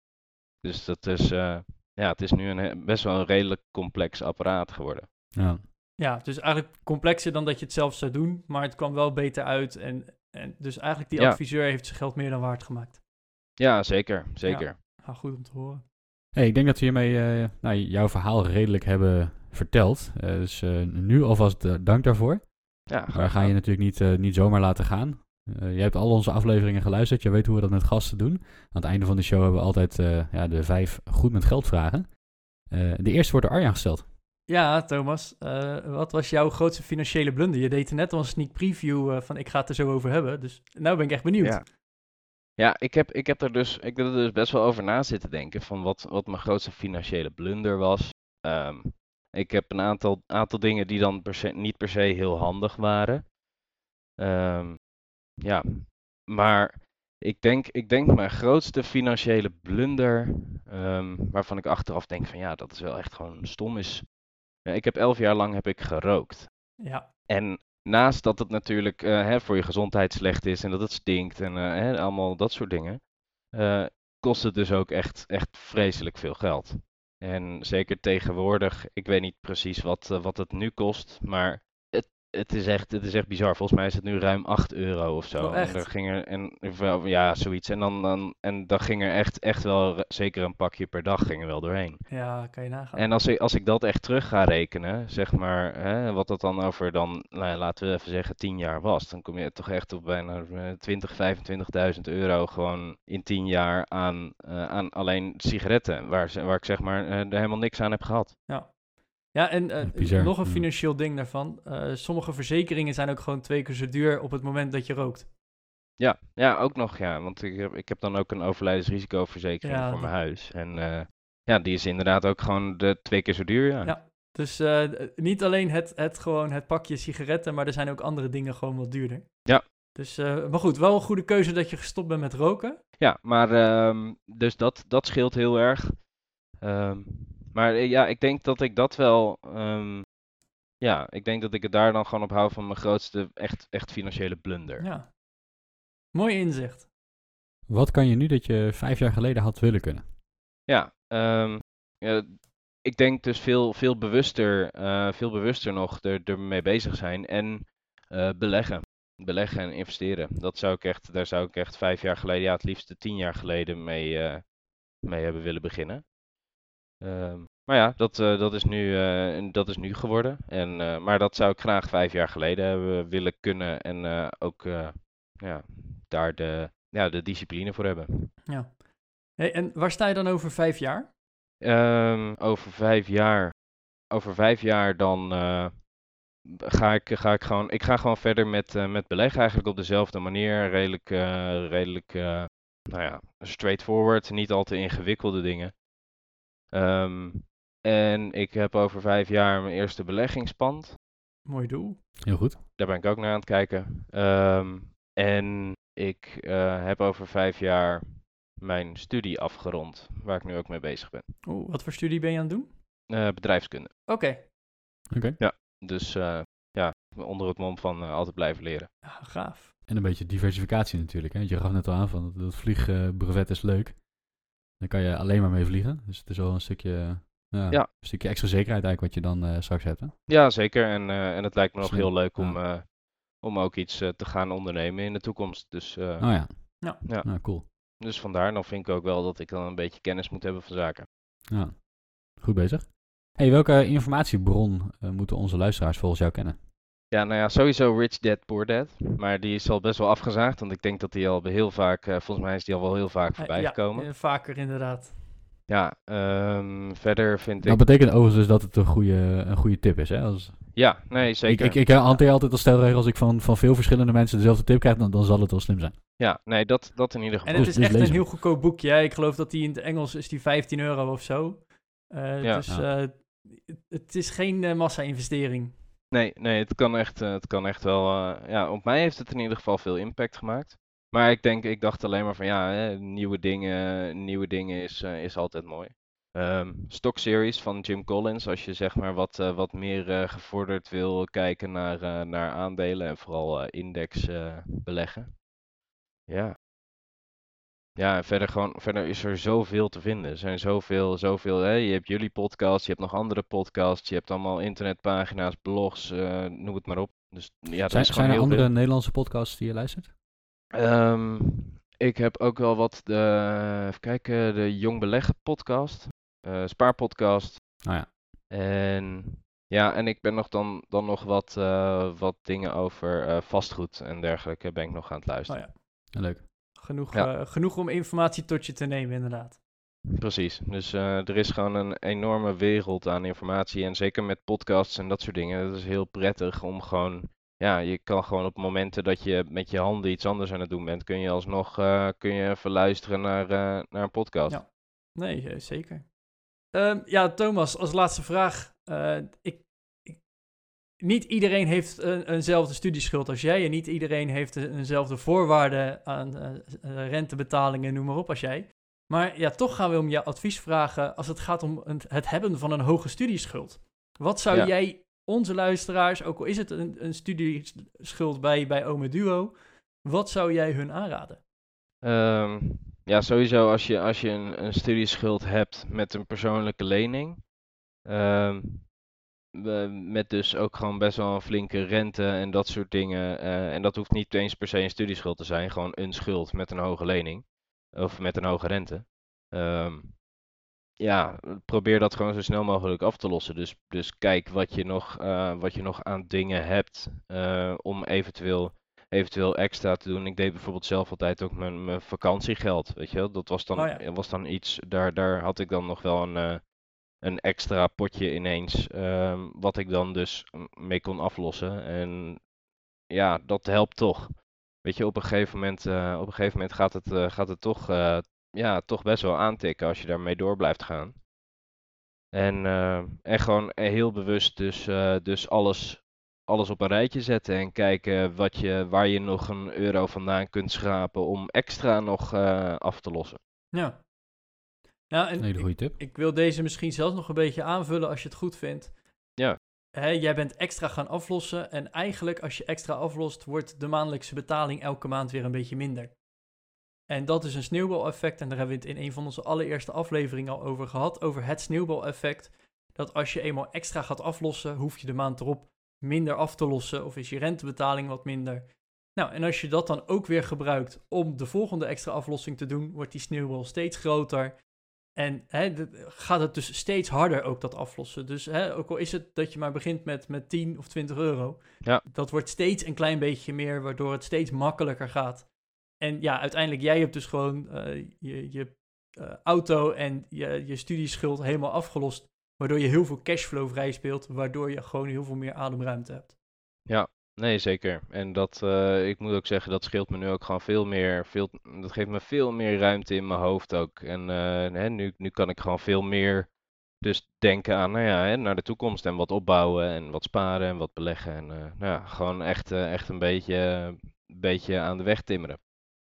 Dus dat is, eh, ja, het is nu een, best wel een redelijk complex apparaat geworden. Ja. Ja, dus eigenlijk complexer dan dat je het zelf zou doen, maar het kwam wel beter uit. En, en dus eigenlijk die Ja. adviseur heeft zijn geld meer dan waard gemaakt. Ja, zeker, zeker. Nou, goed om te horen. Hey, ik denk dat we hiermee eh, nou, jouw verhaal redelijk hebben verteld. Eh, dus eh, nu alvast dank daarvoor. Ja, We graag gaan je natuurlijk niet, eh, niet zomaar laten gaan. Eh je hebt al onze afleveringen geluisterd. Je weet hoe we dat met gasten doen. Aan het einde van de show hebben we altijd eh, ja, de vijf goed met geld vragen. Eh, de eerste wordt door Arjan gesteld. Ja, Thomas, eh, wat was jouw grootste financiële blunder? Je deed net al een sneak preview eh, van ik ga het er zo over hebben. Dus nou ben ik echt benieuwd. Ja. Ja, ik heb, ik heb er dus, ik heb er dus best wel over na zitten denken van wat, wat mijn grootste financiële blunder was. Ehm, ik heb een aantal, aantal dingen die dan per se, niet per se heel handig waren. Ehm, ja, maar ik denk, ik denk mijn grootste financiële blunder, ehm, waarvan ik achteraf denk van ja, dat is wel echt gewoon stom is. Ja, ik heb elf jaar lang heb ik gerookt. Ja, En naast dat het natuurlijk eh, hè, voor je gezondheid slecht is en dat het stinkt en eh, hè, allemaal dat soort dingen, eh, kost het dus ook echt, echt vreselijk veel geld. En zeker tegenwoordig, ik weet niet precies wat, wat het nu kost, maar het, is echt, het is echt bizar. Volgens mij is het nu ruim 8 euro of zo. Oh? En er ging er, en, ja, zoiets. En dan, dan, en dan ging er echt, echt wel, zeker een pakje per dag ging er wel doorheen. ja, kan je nagaan. En als ik, als ik dat echt terug ga rekenen, zeg maar, hè, wat dat dan over dan, nou ja, laten we even zeggen, 10 jaar was, dan kom je toch echt op bijna eh, 20, 25.000 euro gewoon in 10 jaar aan, eh, aan alleen sigaretten, waar, waar ik zeg maar eh, er helemaal niks aan heb gehad. Ja, en eh, nog een ja. financieel ding daarvan. Eh, sommige verzekeringen zijn ook gewoon twee keer zo duur op het moment dat je rookt. Ja, ja, ook nog, ja, want ik heb, ik heb dan ook een overlijdensrisicoverzekering Ja, voor mijn huis. En eh, ja, die is inderdaad ook gewoon de twee keer zo duur, ja. Ja. Dus eh, niet alleen het, het, gewoon het pakje sigaretten, maar er zijn ook andere dingen gewoon wat duurder. Ja. Dus, eh, maar goed, wel een goede keuze dat je gestopt bent met roken. Ja, maar ehm, dus dat, dat scheelt heel erg. Ehm, maar eh, ja, ik denk dat ik dat wel. ehm, ja, ik denk dat ik het daar dan gewoon op hou van mijn grootste echt, echt financiële blunder. Ja. Mooi inzicht. Wat kan je nu dat je vijf jaar geleden had willen kunnen? Ja, ehm, ja, ik denk dus veel, veel bewuster, eh, veel bewuster nog er, ermee bezig zijn en eh, beleggen. Beleggen en investeren. Dat zou ik echt, daar zou ik echt vijf jaar geleden, ja, het liefste tien jaar geleden mee, eh, mee hebben willen beginnen. Ehm, maar ja, dat, eh, dat, is nu, eh, dat is nu geworden. En, eh, maar dat zou ik graag vijf jaar geleden hebben willen kunnen en ook ja, daar de, ja, de discipline voor hebben. Ja. Hey, en waar sta je dan over vijf jaar? Ehm, over vijf jaar, over vijf jaar dan ga ik, ga ik gewoon, ik ga gewoon verder met, met beleggen eigenlijk op dezelfde manier. Redelijk, redelijk nou ja, straightforward, niet al te ingewikkelde dingen. Ehm, en ik heb over vijf jaar mijn eerste beleggingspand. Mooi doel. Heel goed. Daar ben ik ook naar aan het kijken. Ehm, en ik eh, heb over vijf jaar mijn studie afgerond, waar ik nu ook mee bezig ben. Oeh, wat voor studie ben je aan het doen? Eh, bedrijfskunde. Oké. Oké. Dus eh, ja, onder het mom van altijd blijven leren. Ja, gaaf. En een beetje diversificatie natuurlijk. Hè? Je gaf net al aan van dat, dat vliegbrevet is leuk. Dan kan je alleen maar mee vliegen. Dus het is wel een stukje, ja, Ja. Een stukje extra zekerheid eigenlijk wat je dan eh, straks hebt. Hè? Ja, zeker. En, eh, en het lijkt me nog heel leuk om, ja. eh, om ook iets eh, te gaan ondernemen in de toekomst. Dus, eh, Oh ja. Ja. Ja. Nou, cool. dus vandaar, dan vind ik ook wel dat ik dan een beetje kennis moet hebben van zaken. Ja. Goed bezig. Hey, welke informatiebron eh, moeten onze luisteraars volgens jou kennen? Ja, nou ja, sowieso Rich Dad Poor Dad. Maar die is al best wel afgezaagd, want ik denk dat die al heel vaak, eh, volgens mij is die al wel heel vaak Eh, voorbij ja, gekomen. eh, vaker inderdaad. Ja, ehm, verder vind Dat ik... betekent overigens dus dat het een goede, een goede tip is. Hè? Als, Ja, nee, zeker. Ik, ik, ik hanteer altijd als stelregel als ik van, van veel verschillende mensen dezelfde tip krijg, dan, dan zal het wel slim zijn. Ja, nee, dat, dat in ieder En geval. het Dus- is dus echt een heel goedkoop boekje. hè. Ik geloof dat die in het Engels is die 15 euro of zo. Eh, Ja. Dus Ja. eh, het- is geen massa-investering. Nee, nee, het kan echt, eh, het kan echt wel. eh, ja, op mij heeft het in ieder geval veel impact gemaakt. Maar ik denk, ik dacht alleen maar van ja, hè, nieuwe dingen, nieuwe dingen is, eh, is altijd mooi. Ehm Stock Series van Jim Collins, als je zeg maar wat, wat meer gevorderd wil kijken naar, naar aandelen en vooral index beleggen. Ja. Ja, verder, gewoon, verder is er zoveel te vinden. Er zijn zoveel, zoveel. Hè? Je hebt jullie podcast, je hebt nog andere podcasts, je hebt allemaal internetpagina's, blogs, eh, noem het maar op. Dus ja, dat zijn is gewoon zijn er heel andere veel. Nederlandse podcasts die je luistert? Ehm, ik heb ook wel wat de, even kijken, de Jong Beleggen podcast, eh, Spaarpodcast. Nou ja. En ja, en ik ben nog dan, dan nog wat, eh, wat dingen over vastgoed en dergelijke ben ik nog aan het luisteren. Oh Ja, leuk. Genoeg, Ja. eh, genoeg om informatie tot je te nemen, inderdaad. Precies. Dus eh, er is gewoon een enorme wereld aan informatie. En zeker met podcasts en dat soort dingen. Het is heel prettig om gewoon. Ja, je kan gewoon op momenten dat je met je handen iets anders aan het doen bent, kun je alsnog eh, kun je even luisteren naar, eh, naar een podcast. Ja. Nee, zeker. Ehm, ja, Thomas, als laatste vraag. Ik- niet iedereen heeft een, eenzelfde studieschuld als jij. En niet iedereen heeft een- eenzelfde voorwaarden aan eh, rentebetalingen, noem maar op, als jij. Maar ja, toch gaan we om jouw advies vragen als het gaat om het hebben van een hoge studieschuld. Wat zou Ja. jij onze luisteraars, ook al is het een, een studieschuld bij, bij Ome Duo, wat zou jij hun aanraden? Ehm, ja, sowieso als je, als je een, een studieschuld hebt met een persoonlijke lening. ehm, met dus ook gewoon best wel een flinke rente en dat soort dingen. eh, en dat hoeft niet eens per se een studieschuld te zijn, gewoon een schuld met een hoge lening. Of met een hoge rente. Ehm, ja, probeer dat gewoon zo snel mogelijk af te lossen. Dus, dus kijk wat je nog, eh, wat je nog aan dingen hebt eh, om eventueel eventueel extra te doen. Ik deed bijvoorbeeld zelf altijd ook mijn, mijn vakantiegeld, weet je wel. Dat was dan, Oh ja. was dan iets, daar, daar had ik dan nog wel een, een extra potje ineens, ehm, wat ik dan dus mee kon aflossen. En ja, dat helpt toch. Weet je, op een gegeven moment, eh, op een gegeven moment gaat het, eh, gaat het toch, eh, ja, toch best wel aantikken als je daarmee door blijft gaan. En, en gewoon heel bewust dus, dus alles, alles op een rijtje zetten en kijken wat je, waar je nog een euro vandaan kunt schrapen om extra nog af te lossen. Ja. Ja, en Een hele goede tip. Ik wil deze misschien zelfs nog een beetje aanvullen als je het goed vindt. Ja. Hè, jij bent extra gaan aflossen en eigenlijk als je extra aflost, wordt de maandelijkse betaling elke maand weer een beetje minder. En dat is een sneeuwbaleffect en daar hebben we het in een van onze allereerste afleveringen al over gehad, over het sneeuwbaleffect. Dat als je eenmaal extra gaat aflossen, hoef je de maand erop minder af te lossen of is je rentebetaling wat minder. Nou, en als je dat dan ook weer gebruikt om de volgende extra aflossing te doen, wordt die sneeuwbal steeds groter. En hè, gaat het dus steeds harder ook dat aflossen. Dus hè, ook al is het dat je maar begint met, met 10 of 20 euro, Ja. dat wordt steeds een klein beetje meer, waardoor het steeds makkelijker gaat. En ja, uiteindelijk, jij hebt dus gewoon eh, je, je eh, auto en je, je studieschuld helemaal afgelost, waardoor je heel veel cashflow vrij speelt, waardoor je gewoon heel veel meer ademruimte hebt. Nee, zeker. En dat, eh, ik moet ook zeggen, dat scheelt me nu ook gewoon veel meer, veel, dat geeft me veel meer ruimte in mijn hoofd ook. En eh, hè, nu, nu kan ik gewoon veel meer dus denken aan, nou ja, hè, naar de toekomst en wat opbouwen en wat sparen en wat beleggen. En eh, nou ja, gewoon echt, eh, echt een beetje, een beetje aan de weg timmeren.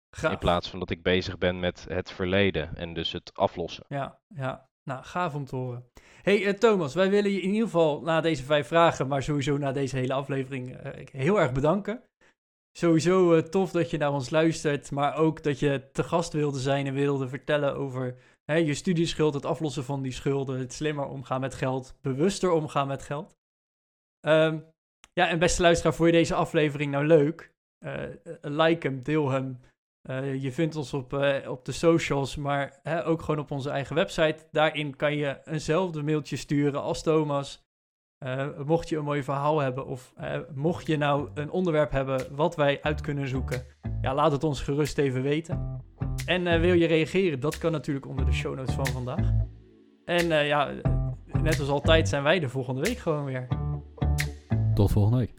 Gaaf. In plaats van dat ik bezig ben met het verleden en dus het aflossen. Ja, ja. Nou, gaaf om te horen. hey, eh, Thomas, wij willen je in ieder geval na deze vijf vragen, maar sowieso na deze hele aflevering, eh, heel erg bedanken. Sowieso eh, tof dat je naar ons luistert, maar ook dat je te gast wilde zijn en wilde vertellen over hè, je studieschuld, het aflossen van die schulden, het slimmer omgaan met geld, bewuster omgaan met geld. Ehm, ja, en beste luisteraar, vond je deze aflevering nou leuk? Like hem, deel hem. Eh, je vindt ons op, eh, op de socials, maar hè, ook gewoon op onze eigen website. Daarin kan je eenzelfde mailtje sturen als Thomas. Eh, mocht je een mooi verhaal hebben of mocht je nou een onderwerp hebben wat wij uit kunnen zoeken, ja, laat het ons gerust even weten. En wil je reageren? Dat kan natuurlijk onder de show notes van vandaag. En ja, net als altijd zijn wij de volgende week gewoon weer. Tot volgende week.